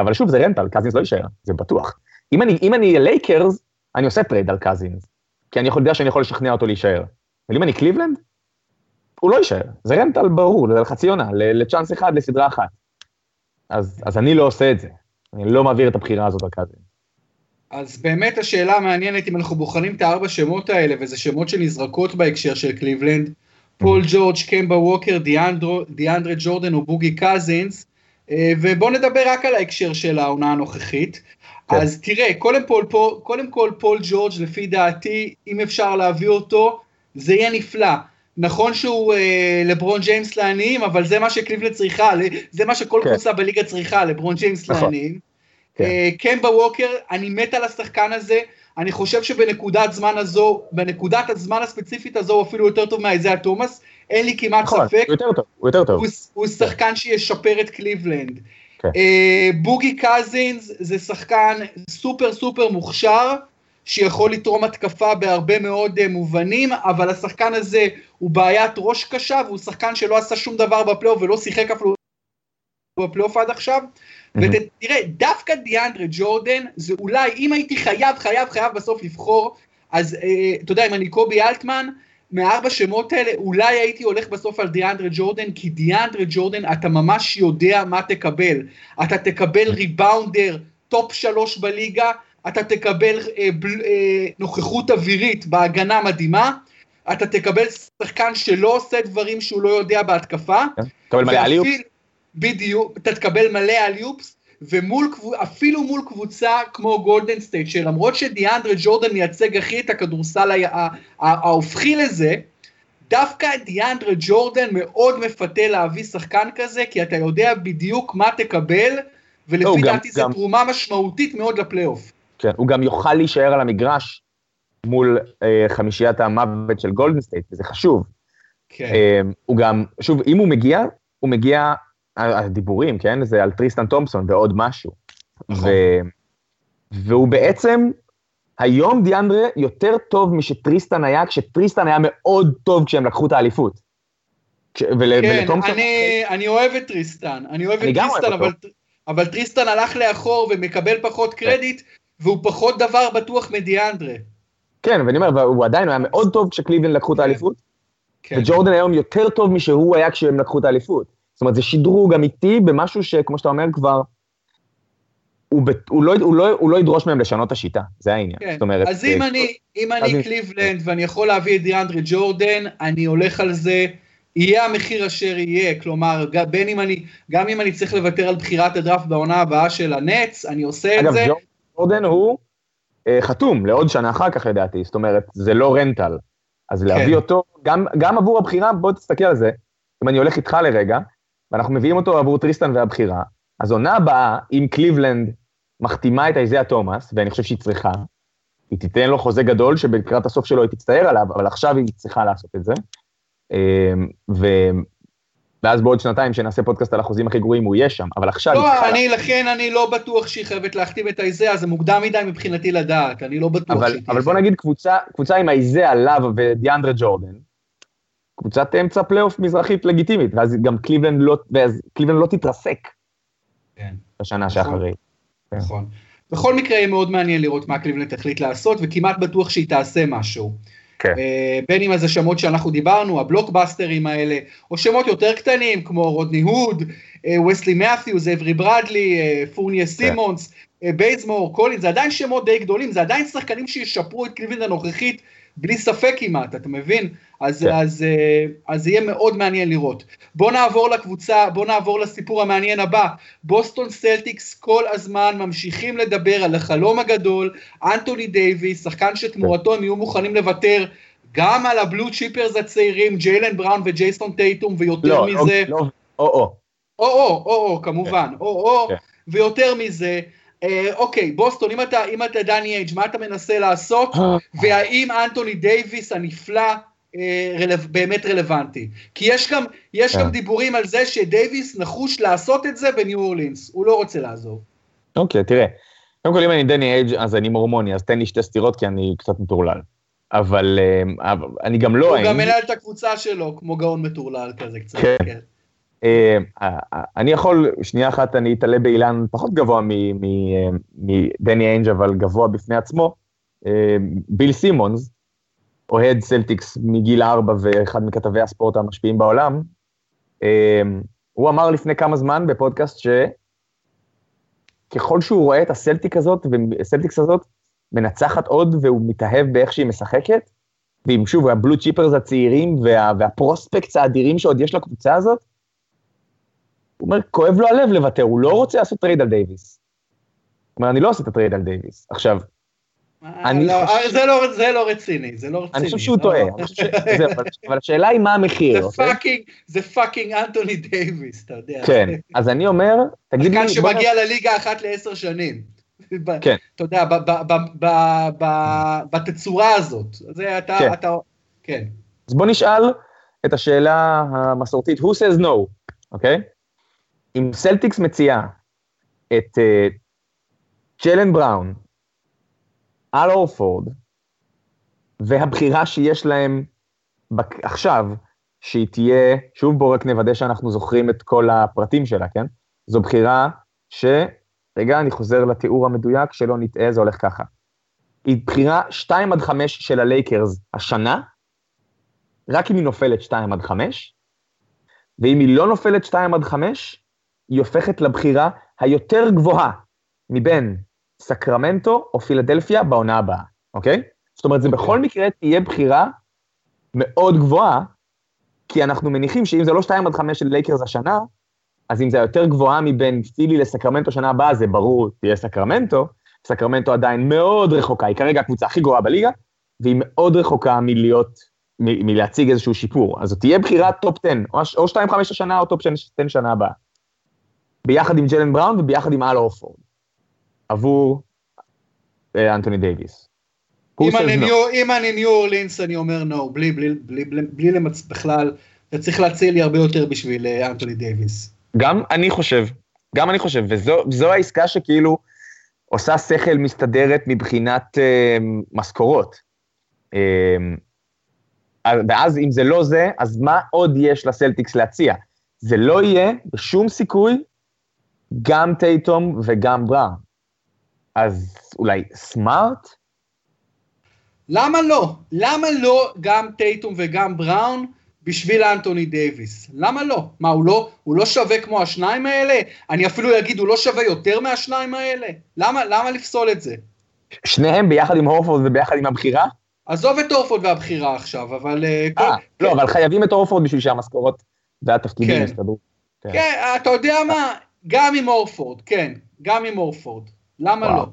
אבל שוב, זה rental, קזינס לא יישאר, זה בטוח. אם אני, אם אני לייקרס, אני עושה trade על קזינס, כי אני יודע שאני יכול לשכנע אותו להישאר. אבל אם אני קליבלנד, הוא לא יישאר. זה rental ברור, זה לחצי עונה, ל chance אחד, לסדרה אחת. אז, אז אני לא עושה את זה. אני לא מעביר את הבחירה הזאת קזינס. אז באמת השאלה המעניינת אם אנחנו בוחנים את הארבע שמות האלה, וזה שמות שנזרקות בהקשר של קליבלנד, פול ג'ורג', קמבה ווקר, דיאנדרה ג'ורדן או בוגי קזינס, אה, ובואו נדבר רק על ההקשר של העונה הנוכחית. כן. אז תראה, קודם כל, פול, קודם כל פול ג'ורג' לפי דעתי, אם אפשר להביא אותו, זה יהיה נפלא. נכון שהוא אה, לברון ג'יימס לעניים, אבל זה מה שקליבלנד צריכה, זה מה שכל כן. קבוצה בליגה צריכה, לברון ג'יימס נכון. לעניים. כן. אה, קמבה ווקר, אני מת על השחקן הזה, אני חושב שבנקודת זמן הזו, בנקודת הזמן הספציפית הזו הוא אפילו יותר טוב מהאיזיה תומאס, אין לי כמעט נכון, ספק. הוא יותר טוב, הוא יותר טוב. הוא, הוא שחקן שישפר את קליבלנד. כן. אה, בוגי קזינס זה שחקן super super מוכשר, שיכול לתרום התקפה בהרבה מאוד uh, מובנים, אבל השחקן הזה הוא בעיית ראש קשה, והוא שחקן שלא עשה שום דבר בפלייאוף ולא שיחק אפילו בפלייאוף עד עכשיו. ותראה, דווקא דיאנדרה ג'ורדן, זה אולי, אם הייתי חייב, חייב, חייב בסוף לבחור, אז אה, אתה יודע, אם אני קובי אלטמן, מארבע שמות האלה, אולי הייתי הולך בסוף על דיאנדרה ג'ורדן, כי דיאנדרה ג'ורדן, אתה ממש יודע מה תקבל. אתה תקבל rebounder top שלוש בליגה, אתה תקבל אה, בל, אה, נוכחות אווירית בהגנה מדהימה, אתה תקבל שחקן שלא עושה דברים שהוא לא יודע בהתקפה. כן, תקבל מלא alley-oop. בדיוק, אתה תקבל מלא alley-oops, ואפילו מול קבוצה כמו גולדן סטייט, שלמרות שדיאנדרה ג'ורדן מייצג הכי את הכדורסל ההופכי לזה, דווקא דיאנדרה ג'ורדן מאוד מפתה להביא שחקן כזה, כי אתה יודע בדיוק מה תקבל, ולפי דעתי זו תרומה משמעותית מאוד לפלייאוף. כן, הוא גם יוכל להישאר על המגרש מול אה, חמישיית המוות של גולדן סטייט, וזה חשוב. כן. אה, הוא גם, שוב, אם הוא מגיע, הוא מגיע, הדיבורים, כן, זה על טריסטן תומפסון ועוד משהו. נכון. ו, והוא בעצם, היום דיאנדרה יותר טוב משטריסטן היה, כשטריסטן היה מאוד טוב כשהם לקחו את האליפות. ול, כן, אני, אני אוהב את טריסטן, אני אוהב את טריסטן, אבל, אבל טריסטן הלך לאחור ומקבל פחות כן. קרדיט, והוא פחות דבר בטוח מדיאנדרה. כן, ואני אומר, הוא עדיין היה מאוד טוב כשקליבלנד לקחו את כן. האליפות, כן. וג'ורדן היום יותר טוב משהוא היה כשהם לקחו את האליפות. זאת אומרת, זה שדרוג אמיתי במשהו שכמו שאתה אומר כבר, הוא, ב, הוא, לא, הוא, לא, הוא לא ידרוש מהם לשנות את השיטה, זה העניין. כן. זאת אומרת... אז אם אה, אני, אם אני קליבלנד ואני יכול להביא את דיאנדרה ג'ורדן, אני הולך על זה, יהיה המחיר אשר יהיה, כלומר, בין אם אני, גם אם אני צריך לוותר על בחירת הדראפט בעונה הבאה של הנץ, אני עושה אגב, את זה. אגב, ג'ורדן הוא אה, חתום לעוד שנה אחר כך לדעתי, זאת אומרת, זה לא rental. אז כן. להביא אותו, גם, גם עבור הבחירה, בוא תסתכל על זה, אם אני הולך איתך לרגע, ואנחנו מביאים אותו עבור טריסטן והבחירה, אז עונה הבאה, אם קליבלנד מחתימה את איזיה תומאס, ואני חושב שהיא צריכה, היא תיתן לו חוזה גדול שלקראת הסוף שלו היא תצטער עליו, אבל עכשיו היא צריכה לעשות את זה. אה, ו... ואז בעוד שנתיים שנעשה פודקאסט על החוזים הכי גרועים הוא יהיה שם, אבל עכשיו... לא, אני, לכן אני לא בטוח שהיא חייבת להחתים את האיזאה, זה מוקדם מדי מבחינתי לדעת, אני לא בטוח אבל, שהיא. אבל בוא נגיד קבוצה, קבוצה עם האיזאה, לאב ודיאנדרה ג'ורדן, קבוצת אמצע פלייאוף מזרחית לגיטימית, ואז גם קליבלנד לא, ואז קליבלנד לא תתרסק כן. בשנה נכון, שאחרי. נכון. בכל מקרה יהיה מאוד מעניין לראות מה קליבלנד תחליט לעשות, וכמעט בטוח שהיא תעשה משהו. כן. אה, בין אם זה שמות שאנחנו דיברנו, הבלוקבאסטרים האלה, או שמות יותר קטנים כמו רודני הוד, וסלי מת'יוס, אברי ברדלי, פורנייה, סימונס, בייזמור, קולין, זה עדיין שמות די גדולים, זה עדיין שחקנים שישפרו את קליבלנד הנוכחית בלי ספק כמעט, אתה מבין? אז, כן. אז, אה, אז יהיה מאוד מעניין לראות. בוא נעבור לקבוצה, בוא נעבור לסיפור המעניין הבא. בוסטון סלטיקס כל הזמן ממשיכים לדבר על החלום הגדול, אנטוני דייוויס, שחקן שתמורתו הם יהיו מוכנים לוותר גם על ה blue chippers הצעירים, ג'יילן בראון וג'ייסון טייטום, ויותר לא, מזה... לא, לא, או או. או או, או או, כמובן, כן. או או, כן. ויותר מזה, אה, אוקיי, בוסטון, אם אתה, אם אתה דני אייג', מה אתה מנסה לעשות, אה. והאם אנטוני דייוויס הנפלא אה, רלו, באמת רלוונטי? כי יש גם, יש גם דיבורים על זה שדייוויס נחוש לעשות את זה בניו אורלינס, הוא לא רוצה לעזוב. אוקיי, תראה, קודם כל אם אני דני אייג' אז אני מורמוני, אז תן לי שתי סטירות כי אני קצת מטורלל. אבל אני גם לא... הוא גם מנהל את הקבוצה שלו, כמו גאון מטורלל כזה קצת, כן. כן. אה, אני יכול, שנייה אחת אני אתעלה באילן פחות גבוה מדני איינג' אבל גבוה בפני עצמו. אה, ביל סימונס, אוהד סלטיקס מגיל ארבע ואחד מכתבי הספורט המשפיעים בעולם, אה, הוא אמר לפני כמה זמן בפודקאסט שככל שהוא רואה את הסלטיק הזאת, הסלטיקס הזאת, מנצחת עוד והוא מתאהב באיך שהיא משחקת, ועם שוב, ה blue chippers הצעירים וה, וה prospects האדירים שעוד יש לקבוצה הזאת, הוא אומר, כואב לו הלב לוותר, הוא לא רוצה לעשות טרייד על דייוויס. הוא אומר, אני לא עושה את הטרייד על דייוויס. עכשיו, אני לא. זה, לא, זה לא רציני, זה לא רציני. אני חושב שהוא לא... טועה. זה, אבל השאלה היא מה המחיר. (laughs) זה? פאקינג, זה פאקינג אנטוני דייוויס, אתה יודע. כן, אז אני אומר, תגיד לי... שחקן שמגיע. לליגה אחת לעשר שנים. כן. אתה יודע, בתצורה הזאת. זה אתה, כן. אתה, כן. אז בוא נשאל את השאלה המסורתית, who says no, אוקיי? אם סלטיקס מציעה את ג'יילן בראון, אל הורפורד, והבחירה שיש להם עכשיו, שהיא תהיה, שוב בואו רק נוודא שאנחנו זוכרים את כל הפרטים שלה, כן? זו בחירה ש... רגע, אני חוזר לתיאור המדויק, שלא נטעה, זה הולך ככה. היא בחירה 2 עד 5 של הלייקרס השנה, רק אם היא נופלת 2 עד 5, ואם היא לא נופלת 2 עד 5, היא הופכת לבחירה היותר גבוהה מבין סקרמנטו או פילדלפיה בעונה הבאה, אוקיי? זאת אומרת, זה okay. בכל מקרה תהיה בחירה מאוד גבוהה, כי אנחנו מניחים שאם זה לא 2 עד 5 של לייקרס השנה, אז אם זה יותר גבוהה מבין פילי לסקרמנטו שנה הבאה, זה ברור, תהיה סקרמנטו. סקרמנטו עדיין מאוד רחוקה, היא כרגע הקבוצה הכי גרועה בליגה, והיא מאוד רחוקה מלהיות, מ- מלהציג איזשהו שיפור. אז זאת תהיה בחירה top 10, או 2-5 השנה או top 10 שנה הבאה. ביחד עם ג'יילן בראון וביחד עם אל הורפורד, עבור אה, אנטוני דייוויס. אם אני, ניו, אם אני ניו אורלינס אני אומר no, בלי, בלי, בלי, בלי, בלי למצ... בכלל, אתה צריך להציע לי הרבה יותר בשביל אה, אנטוני דייוויס. גם אני חושב, גם אני חושב, וזו העסקה שכאילו עושה שכל מסתדרת מבחינת אה, משכורות. אה, ואז אם זה לא זה, אז מה עוד יש לסלטיקס להציע? זה לא יהיה בשום סיכוי גם טייטום וגם בראון. אז אולי סמארט? למה לא? למה לא גם טייטום וגם בראון בשביל אנטוני דייוויס? למה לא? מה, הוא לא, הוא לא שווה כמו השניים האלה? אני אפילו אגיד, הוא לא שווה יותר מהשניים האלה? למה, למה לפסול את זה? שניהם ביחד עם הורפורד וביחד עם הבחירה? עזוב את הורפורד והבחירה עכשיו, אבל... אה, כל... לא, כן. אבל חייבים את הורפורד בשביל שהמשכורות והתפקידים כן. יסתדרו. כן. כן, אתה יודע מה? גם עם הורפורד, כן, גם עם הורפורד. למה וואו. לא?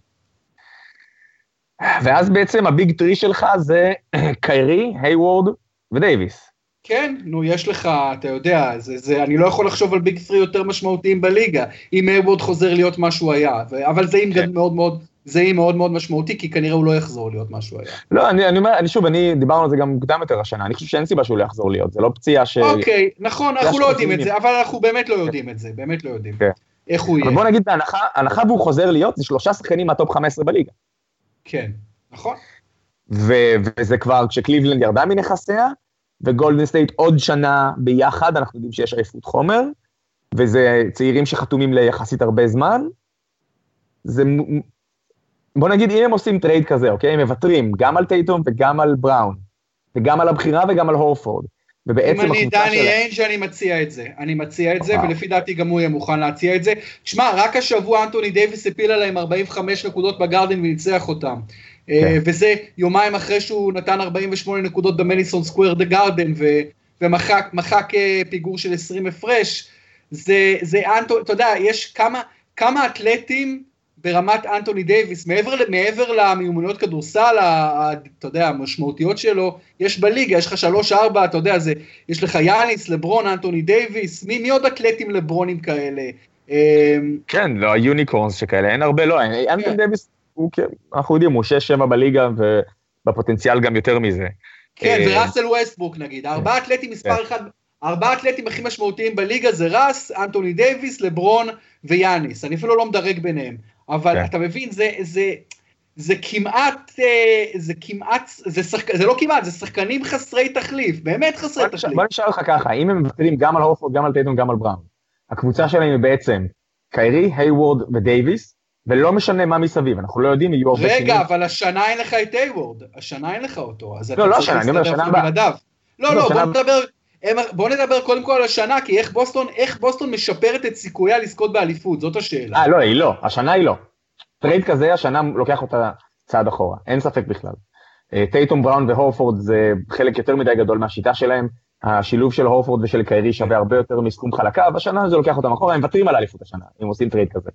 ואז בעצם הביג טרי שלך זה (clears throat) קיירי, היוורד ודייוויס. כן, נו, יש לך, אתה יודע, זה, זה, אני לא יכול לחשוב על big three יותר משמעותיים בליגה, אם הייוורד חוזר להיות מה שהוא היה, ו, אבל זה עם כן. מאוד מאוד, זה יהיה מאוד מאוד משמעותי, כי כנראה הוא לא יחזור להיות מה שהוא היה. לא, אני, אני אומר, אני שוב, אני, דיברנו על זה גם מוקדם יותר השנה, אני חושב שאין סיבה שהוא לא יחזור להיות, זה לא פציעה ש... אוקיי, נכון, אנחנו לא יודעים את זה, אבל אנחנו באמת לא יודעים את זה, באמת לא יודעים. כן. איך הוא יהיה. אבל בוא נגיד בהנחה, הנחה והוא חוזר להיות, זה שלושה שחקנים מה top 15 בליגה. כן, נכון. ו- וזה כבר כשקליבלנד ירדה מנכסיה, וגולדן סטייט עוד שנה ביחד, אנחנו יודעים שיש עייפות חומר, וזה צעירים שחתומים ליחסית הרבה זמן. זה, בוא נגיד, אם הם עושים טרייד כזה, אוקיי? הם מוותרים גם על טייטום וגם על בראון, וגם על הבחירה וגם על הורפורד. ובעצם אם אני דני של... איינג' אני מציע את זה, אני מציע את זה, ולפי דעתי גם הוא יהיה מוכן להציע את זה. תשמע, רק השבוע אנטוני דייוויס הפיל עליהם 45 נקודות בגרדן וניצח אותם. אה, כן. וזה יומיים אחרי שהוא נתן 48 נקודות במדיסון סקוור גרדן, ומחק אה, פיגור של 20 הפרש. זה, זה אנטוני, אתה יודע, יש כמה, כמה אתלטים ברמת אנטוני דייוויס, מעבר, מעבר למיומנויות כדורסל, אתה יודע, המשמעותיות שלו, יש בליגה, יש לך שלוש-ארבע, אתה יודע, זה, יש לך יאניס, לברון, אנטוני דייוויס, מי, מי עוד אתלטים לברונים כאלה? אמ, כן, לא, ה unicorns שכאלה, אין הרבה, לא, אנטוני כן. דייוויס, הוא, כן, אנחנו יודעים, הוא שש-שבע בליגה, ובפוטנציאל גם יותר מזה. כן, אה, וראסל ווסטבוק נגיד, ארבעה כן. אתלטים מספר כן. אחד, ארבעה אתלטים הכי משמעותיים בליגה זה ראס, אנטוני דייוויס, לברון ויאניס, אני אפילו לא מדרג ביניהם. אבל כן. אתה מבין, זה, זה, זה כמעט, אה, זה כמעט, זה, שחק, זה לא כמעט, זה שחקנים חסרי תחליף, באמת חסרי תחליף. בוא נשאל אותך ככה, אם הם מוותרים גם על הורפורד, גם על טייטום, גם על בראון, הקבוצה שלהם היא בעצם קיירי, היוורד ודייוויס, ולא משנה מה מסביב, אנחנו לא יודעים, יהיו הרבה רגע, אבל השנה אין לך את היוורד, השנה אין לך אותו, אז לא, לא השנה, אני אומר, שנה הבאה. לא, לא, לא, בוא נדבר, בוא נדבר קודם כל על השנה, כי איך בוסטון, איך בוסטון משפרת את סיכוייה לזכות באליפות, זאת השאלה. אה, לא, היא לא, השנה היא לא. טרייד כזה, השנה לוקח אותה צעד אחורה, אין ספק בכלל. אה, טייטום בראון והורפורד זה חלק יותר מדי גדול מהשיטה שלהם, השילוב של הורפורד ושל קיירי שווה הרבה יותר מסכום חלקיו, והשנה זה לוקח אותם אחורה, הם מוותרים על האליפות השנה, אם עושים טרייד כזה.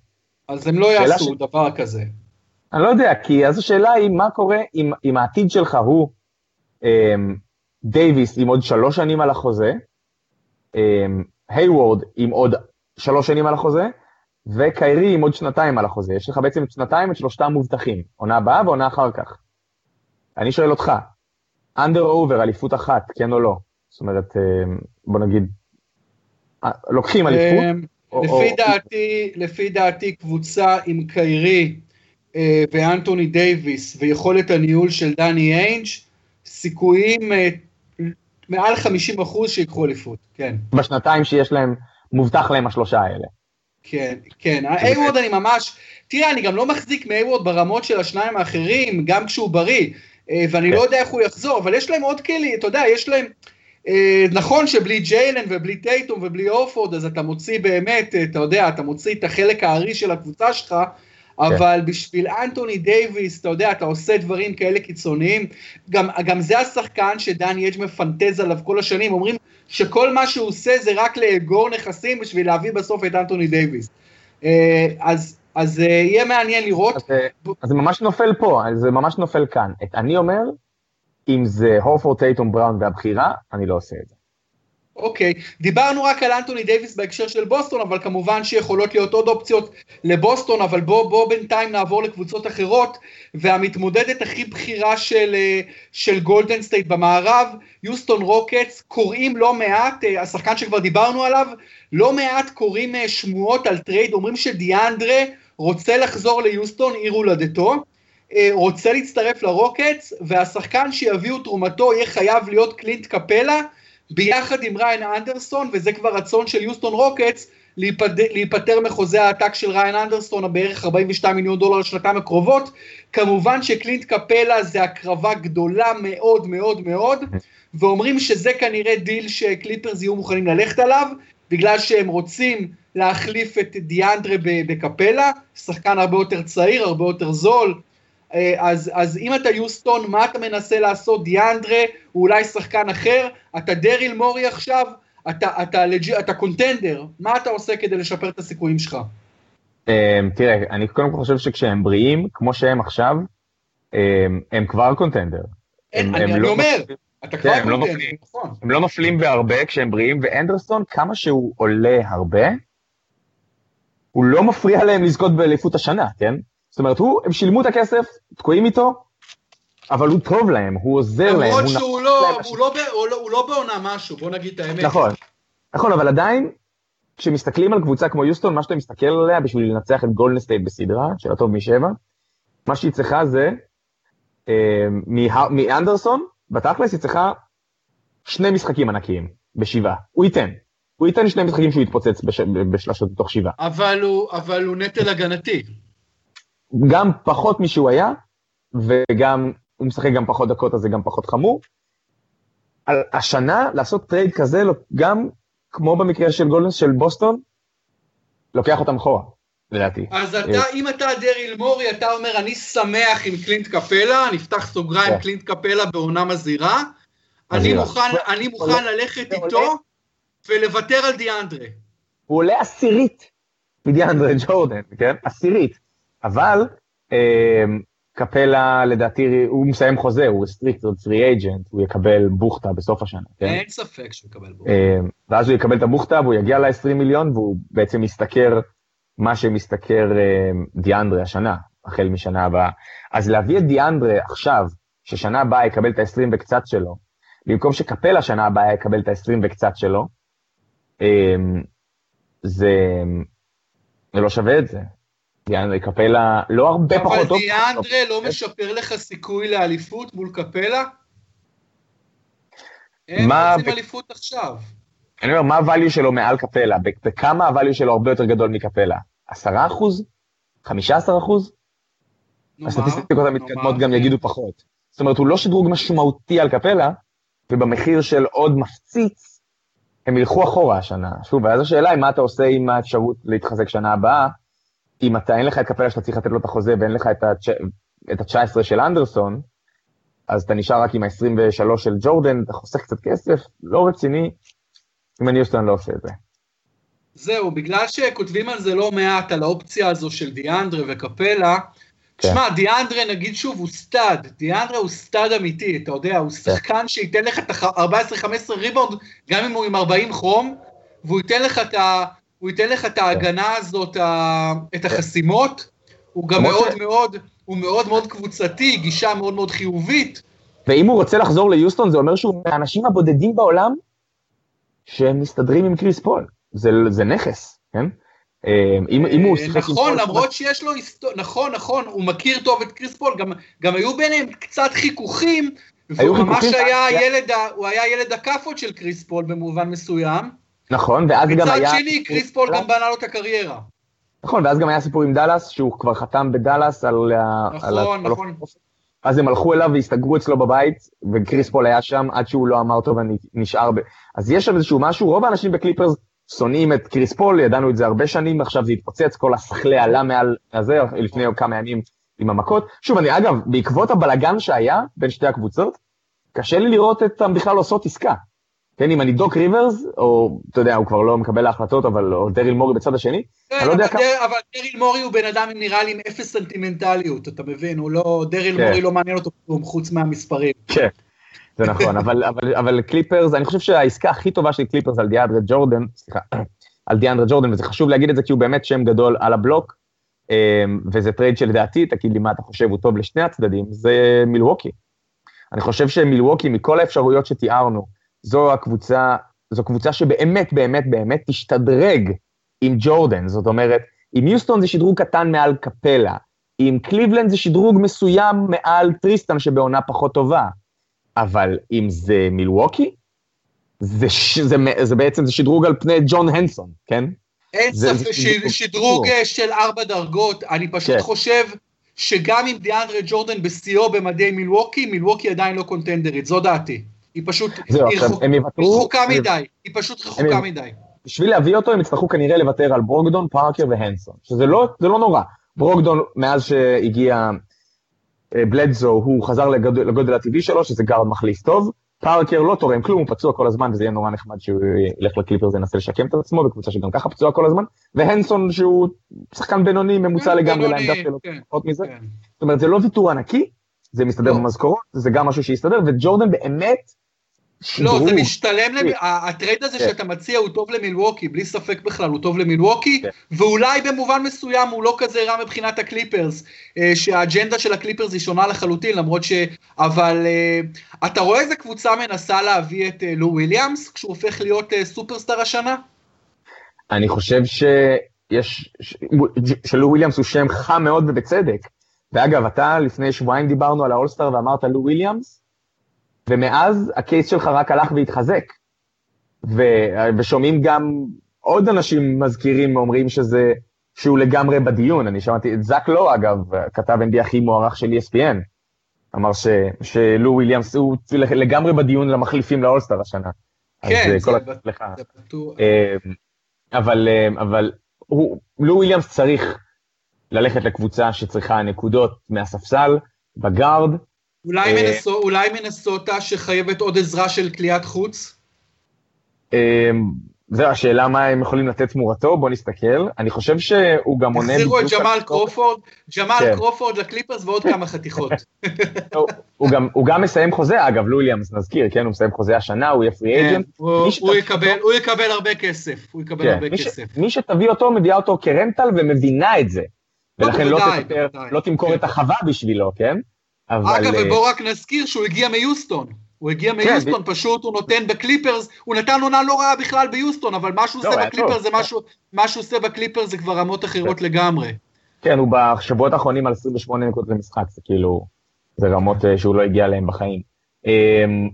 אז הם לא יעשו ש... דבר כזה. אני לא יודע, כי אז השאלה היא מה קורה אם, אם העתיד שלך הוא אמ, דייוויס עם עוד שלוש שנים על החוזה, אמ, היוורד עם עוד שלוש שנים על החוזה, וקיירי עם עוד שנתיים על החוזה. יש לך בעצם שנתיים את שלושתם מובטחים, עונה הבאה ועונה אחר כך. אני שואל אותך, under over, אליפות אחת, כן או לא? זאת אומרת, אמ, בוא נגיד, אה, לוקחים אליפות? אמ, לפי דעתי, לפי דעתי קבוצה עם קיירי אה, ואנטוני דייוויס ויכולת הניהול של דני איינג', סיכויים אה, מעל 50 אחוז שיקחו אליפות, כן. בשנתיים שיש להם, מובטח להם השלושה האלה. כן, כן, איי-וורד אני ממש, תראה, אני גם לא מחזיק מאיי-וורד ברמות של השניים האחרים, גם כשהוא בריא, אה, ואני לא כן. יודע איך הוא יחזור, אבל יש להם עוד כלים, אתה יודע, יש להם, אה, נכון שבלי ג'יילן ובלי טייטום ובלי הורפורד, אז אתה מוציא באמת, אה, אתה יודע, אתה מוציא את החלק הארי של הקבוצה שלך. אבל בשביל אנטוני דייוויס, אתה יודע, אתה עושה דברים כאלה קיצוניים. גם, גם זה השחקן שדני אג' מפנטז עליו כל השנים, אומרים שכל מה שהוא עושה זה רק לאגור נכסים בשביל להביא בסוף את אנטוני דייוויס. אה, אז, אז אה, יהיה מעניין לראות. אז, אה, אז זה ממש נופל פה, זה ממש נופל כאן. את, אני אומר, אם זה הורפורד, טייטום, בראון והבחירה, אני לא עושה את זה. אוקיי. דיברנו רק על אנטוני דייוויס בהקשר של בוסטון, אבל כמובן שיכולות להיות עוד אופציות לבוסטון, אבל בוא, בוא בינתיים נעבור לקבוצות אחרות, והמתמודדת הכי בכירה של, אה, של גולדן סטייט במערב, יוסטון רוקטס, קוראים לא מעט, אה, השחקן שכבר דיברנו עליו, לא מעט קוראים אה, שמועות על טרייד, אומרים שדיאנדרה רוצה לחזור ליוסטון, עיר הולדתו, רוצה להצטרף לרוקטס, והשחקן שיביאו תמורתו יהיה חייב להיות קלינט קפלה, ביחד עם ריין אנדרסון, וזה כבר רצון של יוסטון רוקטס, להיפטר מחוזה העתק של ריין אנדרסון, הבערך 42 מיליון דולר לשנתיים הקרובות. כמובן שקלינט קפלה זה הקרבה גדולה מאוד מאוד מאוד, ואומרים שזה כנראה דיל שקליפרס יהיו מוכנים ללכת עליו, בגלל שהם רוצים להחליף את דיאנדרה בקפלה, שחקן הרבה יותר צעיר, הרבה יותר זול, אז, אז אם אתה יוסטון, מה אתה מנסה לעשות? דיאנדרה, הוא אולי שחקן אחר, אתה דריל מורי עכשיו, אתה, אתה, לג'י, אתה קונטנדר, מה אתה עושה כדי לשפר את הסיכויים שלך? אה, תראה, אני קודם כל חושב שכשהם בריאים, כמו שהם עכשיו, אה, הם כבר קונטנדר. הם, אני, הם אני לא אומר, אתה כבר כן, קונטנדר, לא נכון. הם לא מפלים בהרבה כשהם בריאים, ואנדרסון, כמה שהוא עולה הרבה, הוא לא מפריע להם לזכות באליפות השנה, כן? זאת אומרת, הוא, הם שילמו את הכסף, תקועים איתו, אבל הוא טוב להם, הוא עוזר להם. למרות שהוא לא, הוא לא, הוא, לא, הוא לא בעונה משהו, בוא נגיד את האמת. נכון, נכון, אבל עדיין, כשמסתכלים על קבוצה כמו יוסטון, מה שאתה מסתכל עליה בשביל לנצח את גולדן סטייט בסדרה, של הטוב משבע, מה שהיא צריכה זה, אה, מאנדרסון, בתכלס היא צריכה שני משחקים ענקיים, בשבעה. הוא ייתן. הוא ייתן שני משחקים שהוא יתפוצץ בש... בשלושות מתוך שבעה. אבל הוא, אבל הוא נטל הגנתי. גם פחות משהוא היה, וגם, הוא משחק גם פחות דקות, אז זה גם פחות חמור. על השנה, לעשות טרייד כזה, לא, גם כמו במקרה של גולדנס של בוסטון, לוקח אותם אחורה, לדעתי. אז אתה, אה, אם אתה דריל מורי, אתה אומר, אני שמח עם קלינט קפלה, נפתח סוגריים, כן. קלינט קפלה בעונה מזהירה. אני מוכן, אני מוכן ללכת איתו ולוותר על דיאנדרה. הוא עולה עשירית מדיאנדרה ג'ורדן, כן? עשירית. אבל אה, קפלה לדעתי, הוא מסיים חוזה, הוא restricted free agent, הוא יקבל בוכטה בסוף השנה. כן? אין ספק שהוא יקבל בוכטה. אה, ואז הוא יקבל את הבוכטה והוא יגיע ל-20 מיליון והוא בעצם משתכר מה שמשתכר אה, דיאנדרה השנה, החל משנה הבאה. אז להביא את דיאנדרה עכשיו, ששנה הבאה יקבל את ה-20 וקצת שלו, במקום שקפלה שנה הבאה יקבל את ה-20 וקצת שלו, אה, זה, זה לא שווה את זה. דיאנדרה קפלה לא הרבה פחות טוב. אבל דיאנדרה לא משפר לך סיכוי לאליפות מול קפלה? הם רוצים אליפות עכשיו. אני אומר, מה הvalue שלו מעל קפלה? בכמה הvalue שלו הרבה יותר גדול מקפלה? עשרה אחוז? חמישה עשר אחוז? הסטטיסטיקות המתקדמות גם יגידו פחות. זאת אומרת, הוא לא שדרוג משמעותי על קפלה, ובמחיר של עוד מפציץ, הם ילכו אחורה השנה. שוב, ואז השאלה היא מה אתה עושה עם האפשרות להתחזק שנה הבאה, אם אתה אין לך את קפלה שאתה צריך לתת לו את החוזה ואין לך את ה-19 של אנדרסון, אז אתה נשאר רק עם ה-23 של ג'ורדן, אתה חוסך קצת כסף, לא רציני, אם אני יוסטון לא עושה את זה. זהו, בגלל שכותבים על זה לא מעט, על האופציה הזו של דיאנדרה וקפלה, כן. תשמע, דיאנדרה נגיד שוב, הוא stud, דיאנדרה הוא stud אמיתי, אתה יודע, הוא כן. שחקן שייתן לך את ה-14-15 ריבאונד, גם אם הוא עם 40 חום, והוא ייתן לך את ה... הוא ייתן לך את ההגנה הזאת, את החסימות, הוא גם מאוד מאוד, הוא מאוד מאוד קבוצתי, גישה מאוד מאוד חיובית. ואם הוא רוצה לחזור ליוסטון, זה אומר שהוא מהאנשים הבודדים בעולם שהם מסתדרים עם קריס פול. זה, זה נכס, כן? אה, אם, אם הוא שיחק עם נכון, למרות שיש לו היסטוריה, נכון, נכון, הוא מכיר טוב את קריס פול, גם, גם היו ביניהם קצת חיכוכים, והוא ממש היה ילד, הוא היה ילד הכאפות של קריס פול במובן מסוים. נכון, ואז גם היה... מצד שני, קריס פול גם בנה לו את הקריירה. נכון, ואז גם היה סיפור עם דאלאס, שהוא כבר חתם בדאלאס על... נכון, נכון. אז הם הלכו אליו והסתגרו אצלו בבית, וקריס פול היה שם עד שהוא לא אמר טוב ונשאר ב... אז יש שם איזשהו משהו, רוב האנשים בקליפרס שונאים את קריס פול, ידענו את זה הרבה שנים, עכשיו זה התפוצץ, כל השכלי עלה מעל הזה, לפני כמה ימים עם המכות. שוב, אני אגב, בעקבות הבלגן שהיה בין שתי הקבוצות, קשה לי לראות אותם בכלל עושות עסקה. כן, אם אני דוק ריברס, או, אתה יודע, הוא כבר לא מקבל ההחלטות, אבל, או דריל מורי בצד השני, כן, אני לא יודע כמה... אבל דריל מורי הוא בן אדם, נראה לי, עם אפס סנטימנטליות, אתה מבין? הוא לא, דריל כן. מורי לא מעניין אותו כלום, חוץ מהמספרים. כן. זה נכון, אבל, אבל, אבל קליפרס, אני חושב שהעסקה הכי טובה של קליפרס על דיאנדרה ג'ורדן, סליחה, על דיאנדרה ג'ורדן, וזה חשוב להגיד את זה כי הוא באמת שם גדול על הבלוק, אמ, וזה טרייד שלדעתי, תגיד לי מה אתה חושב, הוא טוב לשני הצדדים, זה מילווקי. אני חושב שמילווקי, מכל האפשרויות שתיארנו, זו הקבוצה, זו קבוצה שבאמת, באמת, באמת תשודרג עם ג'ורדן. זאת אומרת, עם יוסטון זה שדרוג קטן מעל קפלה, עם קליבלנד זה שדרוג מסוים מעל טריסטן, שבעונה פחות טובה, אבל אם זה מילווקי, זה, זה, זה, זה בעצם זה שדרוג על פני ג'ון הנסון, כן? אין ספק, שדרוג של ארבע דרגות, אני פשוט כן. חושב שגם אם דיאנדרה ג'ורדן בשיאו במדי מילווקי, מילווקי עדיין לא contender ית, זו דעתי. היא פשוט זהו, היא עכשיו, הם יוותרו, רחוקה מדי, היא פשוט רחוקה הם, מדי. בשביל להביא אותו הם יצטרכו כנראה לוותר על ברוגדון, פארקר והנסון, שזה לא, לא נורא. ברוגדון, מאז שהגיע אה, בלדסו, הוא חזר לגודל, לגודל הטבעי שלו, שזה גארד מחליף טוב. פארקר לא תורם כלום, הוא פצוע כל הזמן, וזה יהיה נורא נחמד שהוא ילך לקליפרס וינסה לשקם את עצמו, בקבוצה שגם ככה פצוע כל הזמן. והנסון, שהוא שחקן בינוני, ממוצע לגמרי לעמדה שלו, כן, פחות מזה. כן. זאת אומרת, זה לא ויתור ענקי, זה מסתדר לא. במשכורות, זה גם משהו שיסתדר, וג'ורדן באמת לא, זה משתלם, למ... ה trade הזה כן. שאתה מציע הוא טוב למילווקי, בלי ספק בכלל, הוא טוב למילווקי, כן. ואולי במובן מסוים הוא לא כזה רע מבחינת הקליפרס, אה, שהאג'נדה של הקליפרס היא שונה לחלוטין, למרות ש... אבל אה, אתה רואה איזה קבוצה מנסה להביא את אה, לו וויליאמס, כשהוא הופך להיות סופרסטאר השנה? אני חושב שיש, שלו וויליאמס הוא שם חם מאוד ובצדק. ואגב, אתה לפני שבועיים דיברנו על האולסטאר ואמרת לו וויליאמס, ומאז ה case שלך רק הלך והתחזק. ו, ושומעים גם עוד אנשים מזכירים, אומרים שזה, שהוא לגמרי בדיון. אני שמעתי את זאק לואו, אגב, כתב NBA הכי מוערך של ESPN. אמר ש, שלו וויליאמס הוא לגמרי בדיון למחליפים לאולסטר השנה. כן, זה, בטוח. אמ, אבל, אמ, אבל הוא, לו וויליאמס צריך ללכת לקבוצה שצריכה נקודות מהספסל, בגארד, אולי, אה, מינסו, אולי מינסוטה שחייבת עוד עזרה של קליעת חוץ? אמ, זו השאלה מה הם יכולים לתת תמורתו, בוא נסתכל. אני חושב שהוא גם עונה... החזירו את ג'מאל קרופורד, ג'מאל כן. קרופורד לקליפרס ועוד כמה חתיכות. (laughs) הוא, גם, הוא גם מסיים חוזה, אגב, לו וויליאמס, נזכיר, כן, הוא מסיים חוזה השנה, הוא יהיה free agent. כן, הוא, הוא, יקבל, הרבה כסף, הוא יקבל כן, הרבה מי כסף. מי שתביא אותו, מביאה אותו כ rental ומבינה את זה. לא, ולכן לא, לא תמכור. את החווה בשבילו, כן? אבל... אגב, ובוא רק נזכיר שהוא הגיע מיוסטון. הוא הגיע כן, מיוסטון, כן, פשוט הוא נותן בקליפרס, הוא נתן עונה לא רעה בכלל ביוסטון, אבל מה שהוא לא, עושה בקליפרס זה משהו, מה שהוא עושה בקליפרס זה כבר רמות אחרות כן. לגמרי. כן, הוא בשבועות האחרונים על 28 נקודות למשחק, זה כאילו, זה רמות אה, שהוא לא הגיע אליהן בחיים. אמ,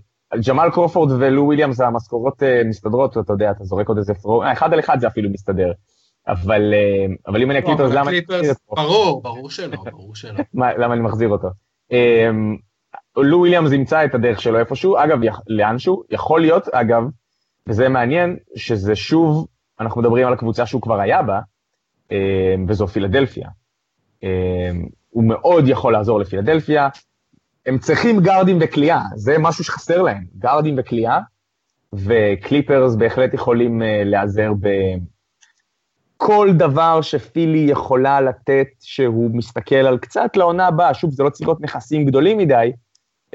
ג'מאל קרופורד ולו וויליאמס, המשכורות אה, מסתדרות, אתה יודע, אתה זורק עוד איזה פרו, אה, אחד על אחד זה אפילו מסתדר. אבל, אבל אם אני לא, הקליפרס, למה אני מחזיר אותו? ברור, ברור שלא, ברור שלא. (laughs) למה אני מחזיר אותו? אמ, לו וויליאמס ימצא את הדרך שלו איפשהו, אגב, לאנשהו, יכול להיות, אגב, וזה מעניין, שזה שוב, אנחנו מדברים על הקבוצה שהוא כבר היה בה, אמ, וזו פילדלפיה. אמ, הוא מאוד יכול לעזור לפילדלפיה. הם צריכים גארדים וכליאה, זה משהו שחסר להם, גארדים וכליאה, וקליפרס בהחלט יכולים אה, להיעזר ב... כל דבר שפילי יכולה לתת, שהוא מסתכל על קצת לעונה הבאה, שוב, זה לא צריך להיות נכסים גדולים מדי.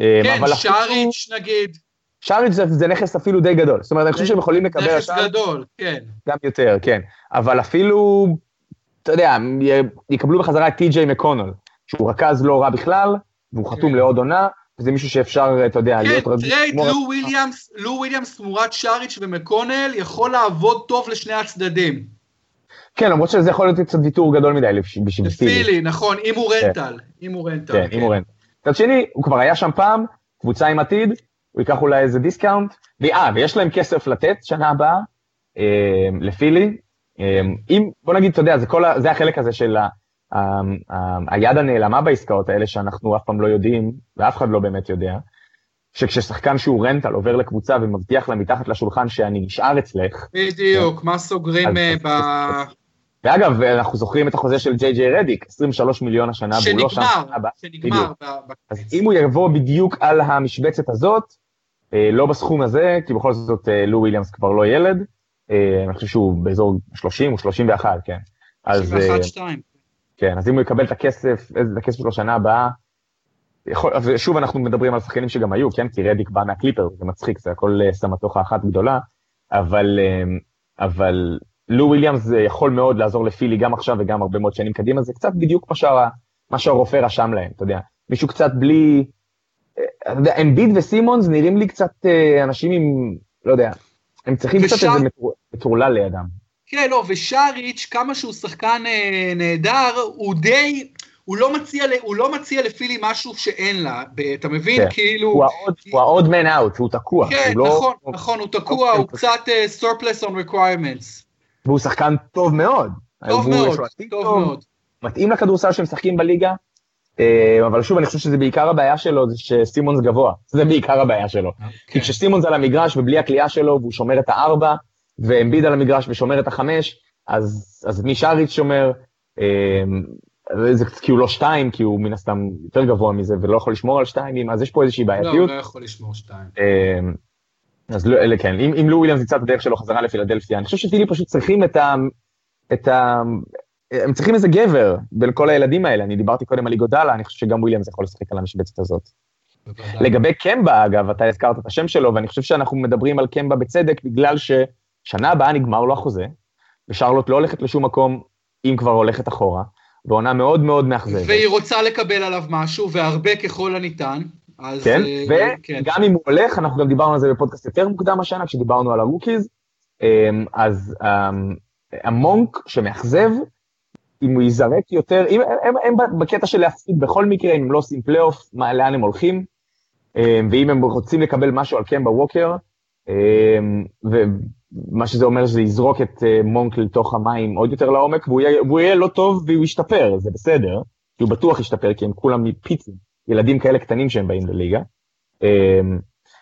אה, כן, שריץ' נגיד. שריץ' זה, זה נכס אפילו די גדול, זאת אומרת, אני חושב שהם יכולים לקבל... נכס השאר, גדול, כן. גם יותר, כן. אבל אפילו, אתה יודע, יקבלו בחזרה את טי.ג'יי מקונול, שהוא רכז לא רע בכלל, והוא כן. חתום לעוד עונה, וזה מישהו שאפשר, אתה יודע, כן, להיות... כן, trade, לו וויליאמס, לו וויליאמס תמורת שאריץ' ומקונל יכול לעבוד טוב לשני הצדדים. כן, למרות שזה יכול להיות קצת ויתור גדול מדי בשביל פילי. נכון, אם הוא כן. rental. אם הוא rental. כן, אם הוא rental. מצד שני, הוא כבר היה שם פעם, קבוצה עם עתיד, הוא ייקח אולי איזה discount, אה, ויש להם כסף לתת שנה הבאה, אה, לפילי. אה, אם, בוא נגיד, אתה יודע, זה, כל, זה החלק הזה של ה, ה, ה, היד הנעלמה בעסקאות האלה, שאנחנו אף פעם לא יודעים, ואף אחד לא באמת יודע, שכששחקן שהוא רנטל עובר לקבוצה ומבטיח לה מתחת לשולחן שאני נשאר אצלך. בדיוק, מה סוגרים אה, ב... ואגב, אנחנו זוכרים את החוזה של ג'יי ג'יי רדיק, 23 מיליון השנה, והוא לא שם. שנגמר, אז אם הוא יבוא בדיוק על המשבצת הזאת, אה, לא בסכום הזה, כי בכל זאת אה, לו וויליאמס כבר לא ילד, אני חושב שהוא באזור 30 או 31, כן. 31-2. כן, אז אם הוא יקבל את הכסף, את הכסף שלו שנה הבאה, יכול, שוב אנחנו מדברים על שחקנים שגם היו, כן? כי רדיק בא מהקליפרס, זה מצחיק, זה הכל סמטוחה אחת גדולה, אבל, אבל לו וויליאמס יכול מאוד לעזור לפילי גם עכשיו וגם הרבה מאוד שנים קדימה, זה קצת בדיוק מה, שה, מה שהרופא רשם להם, אתה יודע. מישהו קצת בלי... אתה יודע, אמביד וסימונס נראים לי קצת אנשים עם, לא יודע, הם צריכים. קצת איזה מטורלל לידם. כן, לא, ושאריץ', כמה שהוא שחקן אה, נהדר, הוא די, הוא לא מציע, הוא לא מציע לפילי משהו שאין לה, אתה מבין? כן. כאילו... הוא ה-odd man out, הוא תקוע. כן, הוא נכון, לא... נכון, הוא תקוע, הוא קצת uh, surplus on requirements. והוא שחקן טוב מאוד. טוב מאוד, טוב מאוד. מתאים לכדורסל שהם משחקים בליגה, אה, אבל שוב, אני חושב שזה בעיקר הבעיה שלו, זה שסימונס גבוה. זה בעיקר הבעיה שלו. Okay. כי כן. כשסימונס על המגרש ובלי הקליעה שלו, והוא שומר את הארבע, ואמביד על המגרש ושומר את החמש, אז, אז מי שריץ' שומר, אה, זה כי הוא לא שתיים, כי הוא מן הסתם יותר גבוה מזה ולא יכול לשמור על שתיים, אז יש פה איזושהי בעייתיות. לא, הוא לא יכול לשמור שתיים. אז לא, אלה כן, אם, אם לו וויליאמס יצא בדרך שלו חזרה לפילדלפיה, אני חושב שפילי פשוט צריכים את ה... את ה... הם צריכים איזה גבר בין כל הילדים האלה, אני דיברתי קודם על איגודלה, אני חושב שגם וויליאמס יכול לשחק על המשבצת הזאת. לגבי קמבה, אגב, אתה הזכרת את השם שלו, ואני חושב שאנחנו מדברים על קמבה בצדק, בגלל ששנה הבאה נגמר לו החוזה, ושרלוט לא הולכת לשום מקום, אם כבר הולכת אחורה, ועונה מאוד מאוד מאכזבת. והיא רוצה לקבל עליו משהו, והרבה ככל הניתן. אז... כן, uh, וגם כן. אם הוא הולך, אנחנו גם דיברנו על זה בפודקאסט יותר מוקדם השנה, כשדיברנו על ה rookies, אמ, אז um, המונק שמאכזב, אם הוא ייזרק יותר, אם הם, הם, הם בקטע של להפסיד בכל מקרה, אם הם לא עושים פלייאוף, לאן הם הולכים, אמ, ואם הם רוצים לקבל משהו על קמבה ווקר, אמ, ומה שזה אומר שזה יזרוק את אה, מונק לתוך המים עוד יותר לעומק, והוא יהיה, והוא יהיה לא טוב והוא ישתפר, זה בסדר, כי הוא בטוח ישתפר, כי הם כולם מפיצים, ילדים כאלה קטנים שהם באים לליגה. אמ,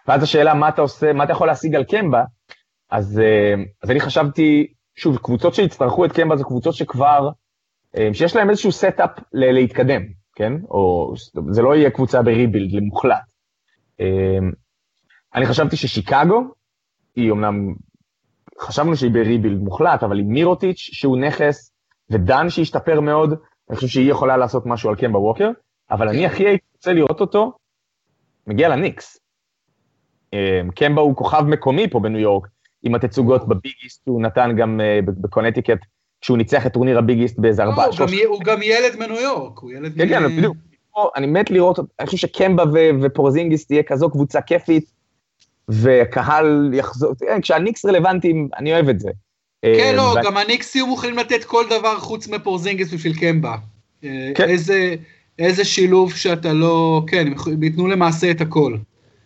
ואז השאלה, מה אתה עושה, מה אתה יכול להשיג על קמבה? אז, אז אני חשבתי, שוב, קבוצות שיצטרכו את קמבה זה קבוצות שכבר אה, שיש להם איזשהו סטאפ להתקדם, כן? או זה לא יהיה קבוצה בריבילד למוחלט. אני חשבתי ששיקגו, היא אמנם, חשבנו שהיא בריבילד מוחלט, אבל עם מירוטיץ' שהוא נכס, ודן שהשתפר מאוד, אני חושב שהיא יכולה לעשות משהו על קמבה ווקר, אבל אני הכי הייתי רוצה לראות אותו, מגיע לניקס. אה, קמבה הוא כוכב מקומי פה בניו יורק, עם התצוגות בביגיסט, הוא נתן גם בקונטיקט כשהוא ניצח את טורניר הביגיסט באיזה ארבעה... לא, הוא גם ילד מניו יורק, הוא ילד... כן, כן, בדיוק. אני מת לראות, אני חושב שקמבה ופורזינגיס תהיה כזו קבוצה כיפית, וקהל יחזור, כשהניקס רלוונטיים, אני אוהב את זה. כן, לא, גם הניקס יהיו מוכנים לתת כל דבר חוץ מפורזינגיס בשביל קמבה. אה, כן. איזה שילוב שאתה לא, כן, הם ייתנו למעשה את הכל.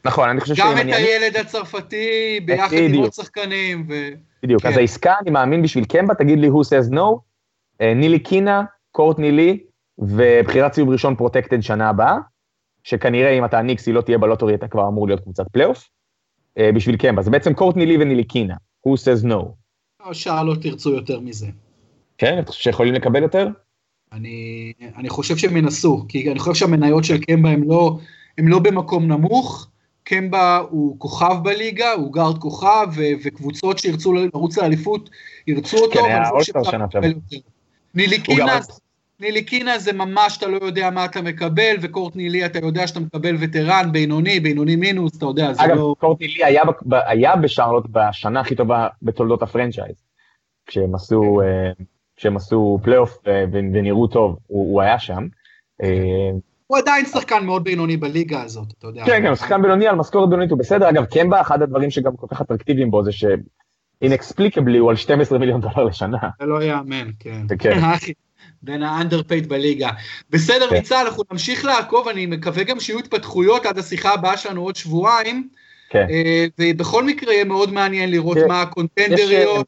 נכון, אני חושב גם את הילד הצרפתי, ביחד עם עוד שחקנים. בדיוק, אז כן. העסקה, אני מאמין בשביל קמבה, תגיד לי who says no, אה, נטיליקינה, קורטני לי, ובחירת סיבוב ראשון protected שנה הבאה, שכנראה אם אתה ניקס היא לא תהיה ב lottery, אתה כבר אמור להיות קבוצת פלייאוף, אה, בשביל קמבה, זה בעצם קורטני לי ונילי קינה, who says no. השעה לא תרצו יותר מזה. כן, אתה חושב שיכולים לקבל יותר? אני, אני חושב שהם ינסו, כי אני חושב שהמניות של קמבה הם לא, הם לא במקום נמוך, קמבה הוא כוכב בליגה, הוא גארד כוכב, ו- וקבוצות שירצו לרוץ לאליפות ירצו אותו. כן, היה אולסטר שנה שעברה. ניליקינה, ניליקינה זה ממש, אתה לא יודע מה אתה מקבל, וקורטני לי אתה יודע שאתה מקבל וטרן, בינוני, בינוני מינוס, אתה יודע, זה אגב, לא... אגב, קורטני לי היה, היה בשרלוט בשנה הכי טובה בתולדות ה franchise, כשהם עשו, כשהם עשו פלייאוף אה, ונראו טוב, הוא, הוא היה שם. אה, הוא עדיין שחקן מאוד בינוני בליגה הזאת, אתה יודע. כן, כן, שחקן בינוני על משכורת בינונית הוא בסדר. אגב, קמבה, אחד הדברים שגם כל כך אטרקטיביים בו זה ש-inexplicably הוא על 12 מיליון דולר לשנה. זה לא יאמן, כן. כן. (laughs) בין ה underpaid בליגה. בסדר, כן. ניצן, אנחנו נמשיך לעקוב, אני מקווה גם שיהיו התפתחויות עד השיחה הבאה שלנו עוד שבועיים. כן. אה, ובכל מקרה יהיה מאוד מעניין לראות כן. מה הקונטנדריות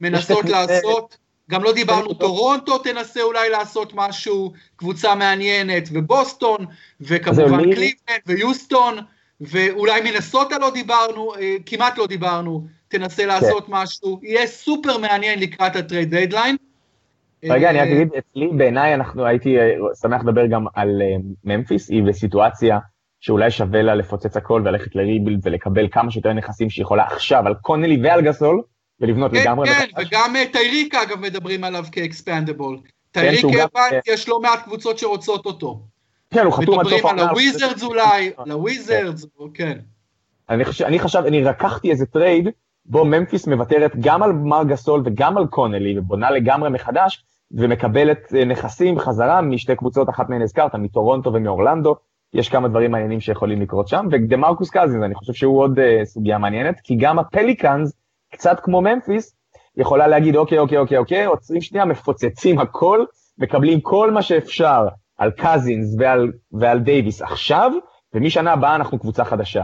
מנסות לעשות. גם לא דיברנו, טורונטו תנסה אולי לעשות משהו, קבוצה מעניינת, ובוסטון, וכמובן קליבלנד ויוסטון, ואולי מנסוטה לא דיברנו, אה, כמעט לא דיברנו, תנסה כן. לעשות משהו, יהיה סופר מעניין לקראת ה trade deadline. רגע, אני רק אגיד, אצלי בעיניי אנחנו, הייתי אה, שמח לדבר גם על אה, ממפיס, היא בסיטואציה שאולי שווה לה לפוצץ הכל וללכת ל rebuild ולקבל כמה שיותר נכסים שהיא יכולה עכשיו על קונלי ועל גסול, ולבנות כן, לגמרי. כן, כן, וגם אה, טייריק אגב מדברים עליו כ expendable. טייריק אבנס, יש לא מעט קבוצות שרוצות אותו. כן, הוא חתום עד סוף העונה. מדברים על הוויזרדס אולי, לוויזרדס, כן. אני חושב, אני חשב, אני רקחתי איזה טרייד, בו ממפיס מוותרת גם על מארק גסול וגם על קונלי, ובונה לגמרי מחדש, ומקבלת אה, נכסים חזרה משתי קבוצות, אחת מהן הזכרת, מטורונטו ומאורלנדו, יש כמה דברים מעניינים שיכולים לקרות שם, ודמרקוס קזינס, אני חושב שהוא עוד אה, סוגיה מעניינת, כי גם הפליקאנס, קצת כמו ממפיס, יכולה להגיד, אוקיי, אוקיי, אוקיי, אוקיי, עוצרים שנייה, מפוצצים הכל, מקבלים כל מה שאפשר על קזינס ועל, ועל דייוויס עכשיו, ומשנה הבאה אנחנו קבוצה חדשה.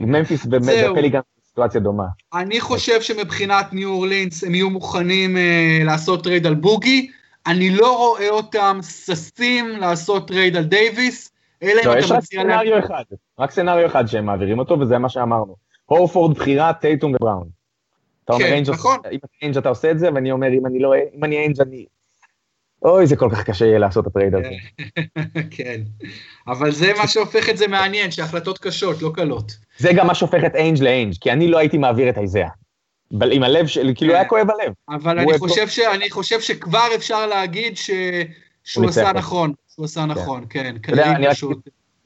ממפיס ופליקאנס סיטואציה דומה. אני חושב שמבחינת ניו אורלינס הם יהיו מוכנים אה, לעשות טרייד על בוגי, אני לא רואה אותם ששים לעשות טרייד על דייוויס, אלא לא, אם אתה מציע להם... יש רק scenario אחד, רק scenario אחד שהם מעבירים אותו, וזה מה שאמרנו. הורפורד בחירה, טייטום ובראון. אתה אומר כן, נכון. אם אתה אינג' אתה עושה את זה, ואני אומר, אם אני לא, אם אני אינג' אני... אוי, זה כל כך קשה יהיה לעשות את הטרייד הזה. (laughs) כן, אבל זה מה שהופך את זה מעניין, שהחלטות קשות, לא קלות. זה גם מה שהופך את אינג' לאינג', כי אני לא הייתי מעביר את איזאה. עם הלב שלי, כאילו היה כואב הלב. אבל אני חושב, ש, אני חושב שכבר אפשר להגיד ש, שהוא עשה נכון, שהוא עשה כן. נכון, כן. אני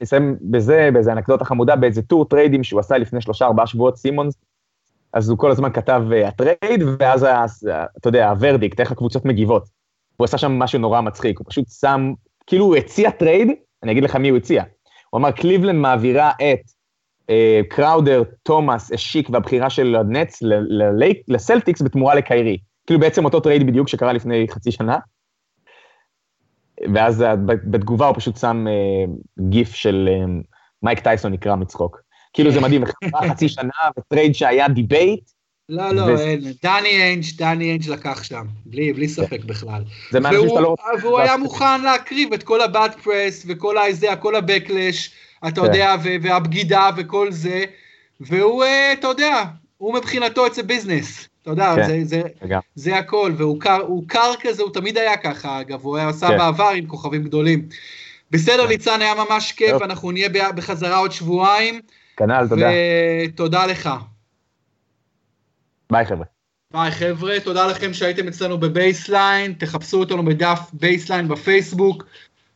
אסיים בזה, באיזה אנקדוטה חמודה, באיזה טור טריידים שהוא עשה לפני שלושה ארבעה שבועות, סימונס, אז הוא כל הזמן כתב אה, הטרייד, ואז, אתה יודע, ה verdict, איך הקבוצות מגיבות. הוא עשה שם משהו נורא מצחיק, הוא פשוט שם, כאילו הוא הציע טרייד, אני אגיד לך מי הוא הציע. הוא אמר, קליבלנד מעבירה את אה, קראודר, תומאס, אשיק והבחירה של הנטס לסלטיקס בתמורה לקיירי. כאילו בעצם אותו טרייד בדיוק שקרה לפני חצי שנה. ואז בתגובה הוא פשוט שם אה, גיף של אה, מייק טייסון נקרע מצחוק. כאילו זה מדהים, חצי שנה וטרייד שהיה debate. לא, לא, דני איינג', דני איינג' לקח שם, בלי, בלי ספק בכלל. זה מהאנשים שאתה לא... והוא היה מוכן להקריב את כל הבאד פרס וכל הזה, כל הבקלש, אתה כן. יודע, והבגידה וכל זה, והוא, אה, אתה יודע, הוא מבחינתו it's a business, אתה יודע, כן, זה, זה, זה הכל, והוא קר, קר כזה, הוא תמיד היה ככה, אגב, הוא היה עשה כן. בעבר עם כוכבים גדולים. בסדר, ניצן, היה ממש כיף, אנחנו נהיה בחזרה עוד שבועיים. כנ"ל, תודה. ותודה לך. ביי חבר'ה. ביי חבר'ה, תודה לכם שהייתם אצלנו בבייסליין, תחפשו אותנו בדף בייסליין בפייסבוק.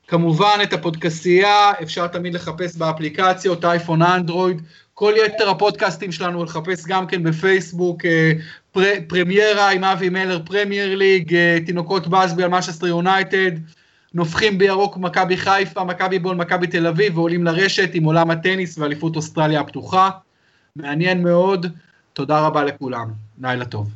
כמובן את הפודקסייה אפשר תמיד לחפש באפליקציות, אייפון, אנדרואיד, כל יתר הפודקאסטים שלנו לחפש גם כן בפייסבוק, אה, פר, פרמיירה עם אבי מלר, פרמייר ליג, אה, תינוקות בסבי על משסטר יונייטד, נופחים בירוק מכבי חיפה, מכבי בול, מכבי תל אביב, ועולים לרשת עם עולם הטניס ואליפות אוסטרליה הפתוחה. מעניין מאוד, תודה רבה לכולם, לילה טוב.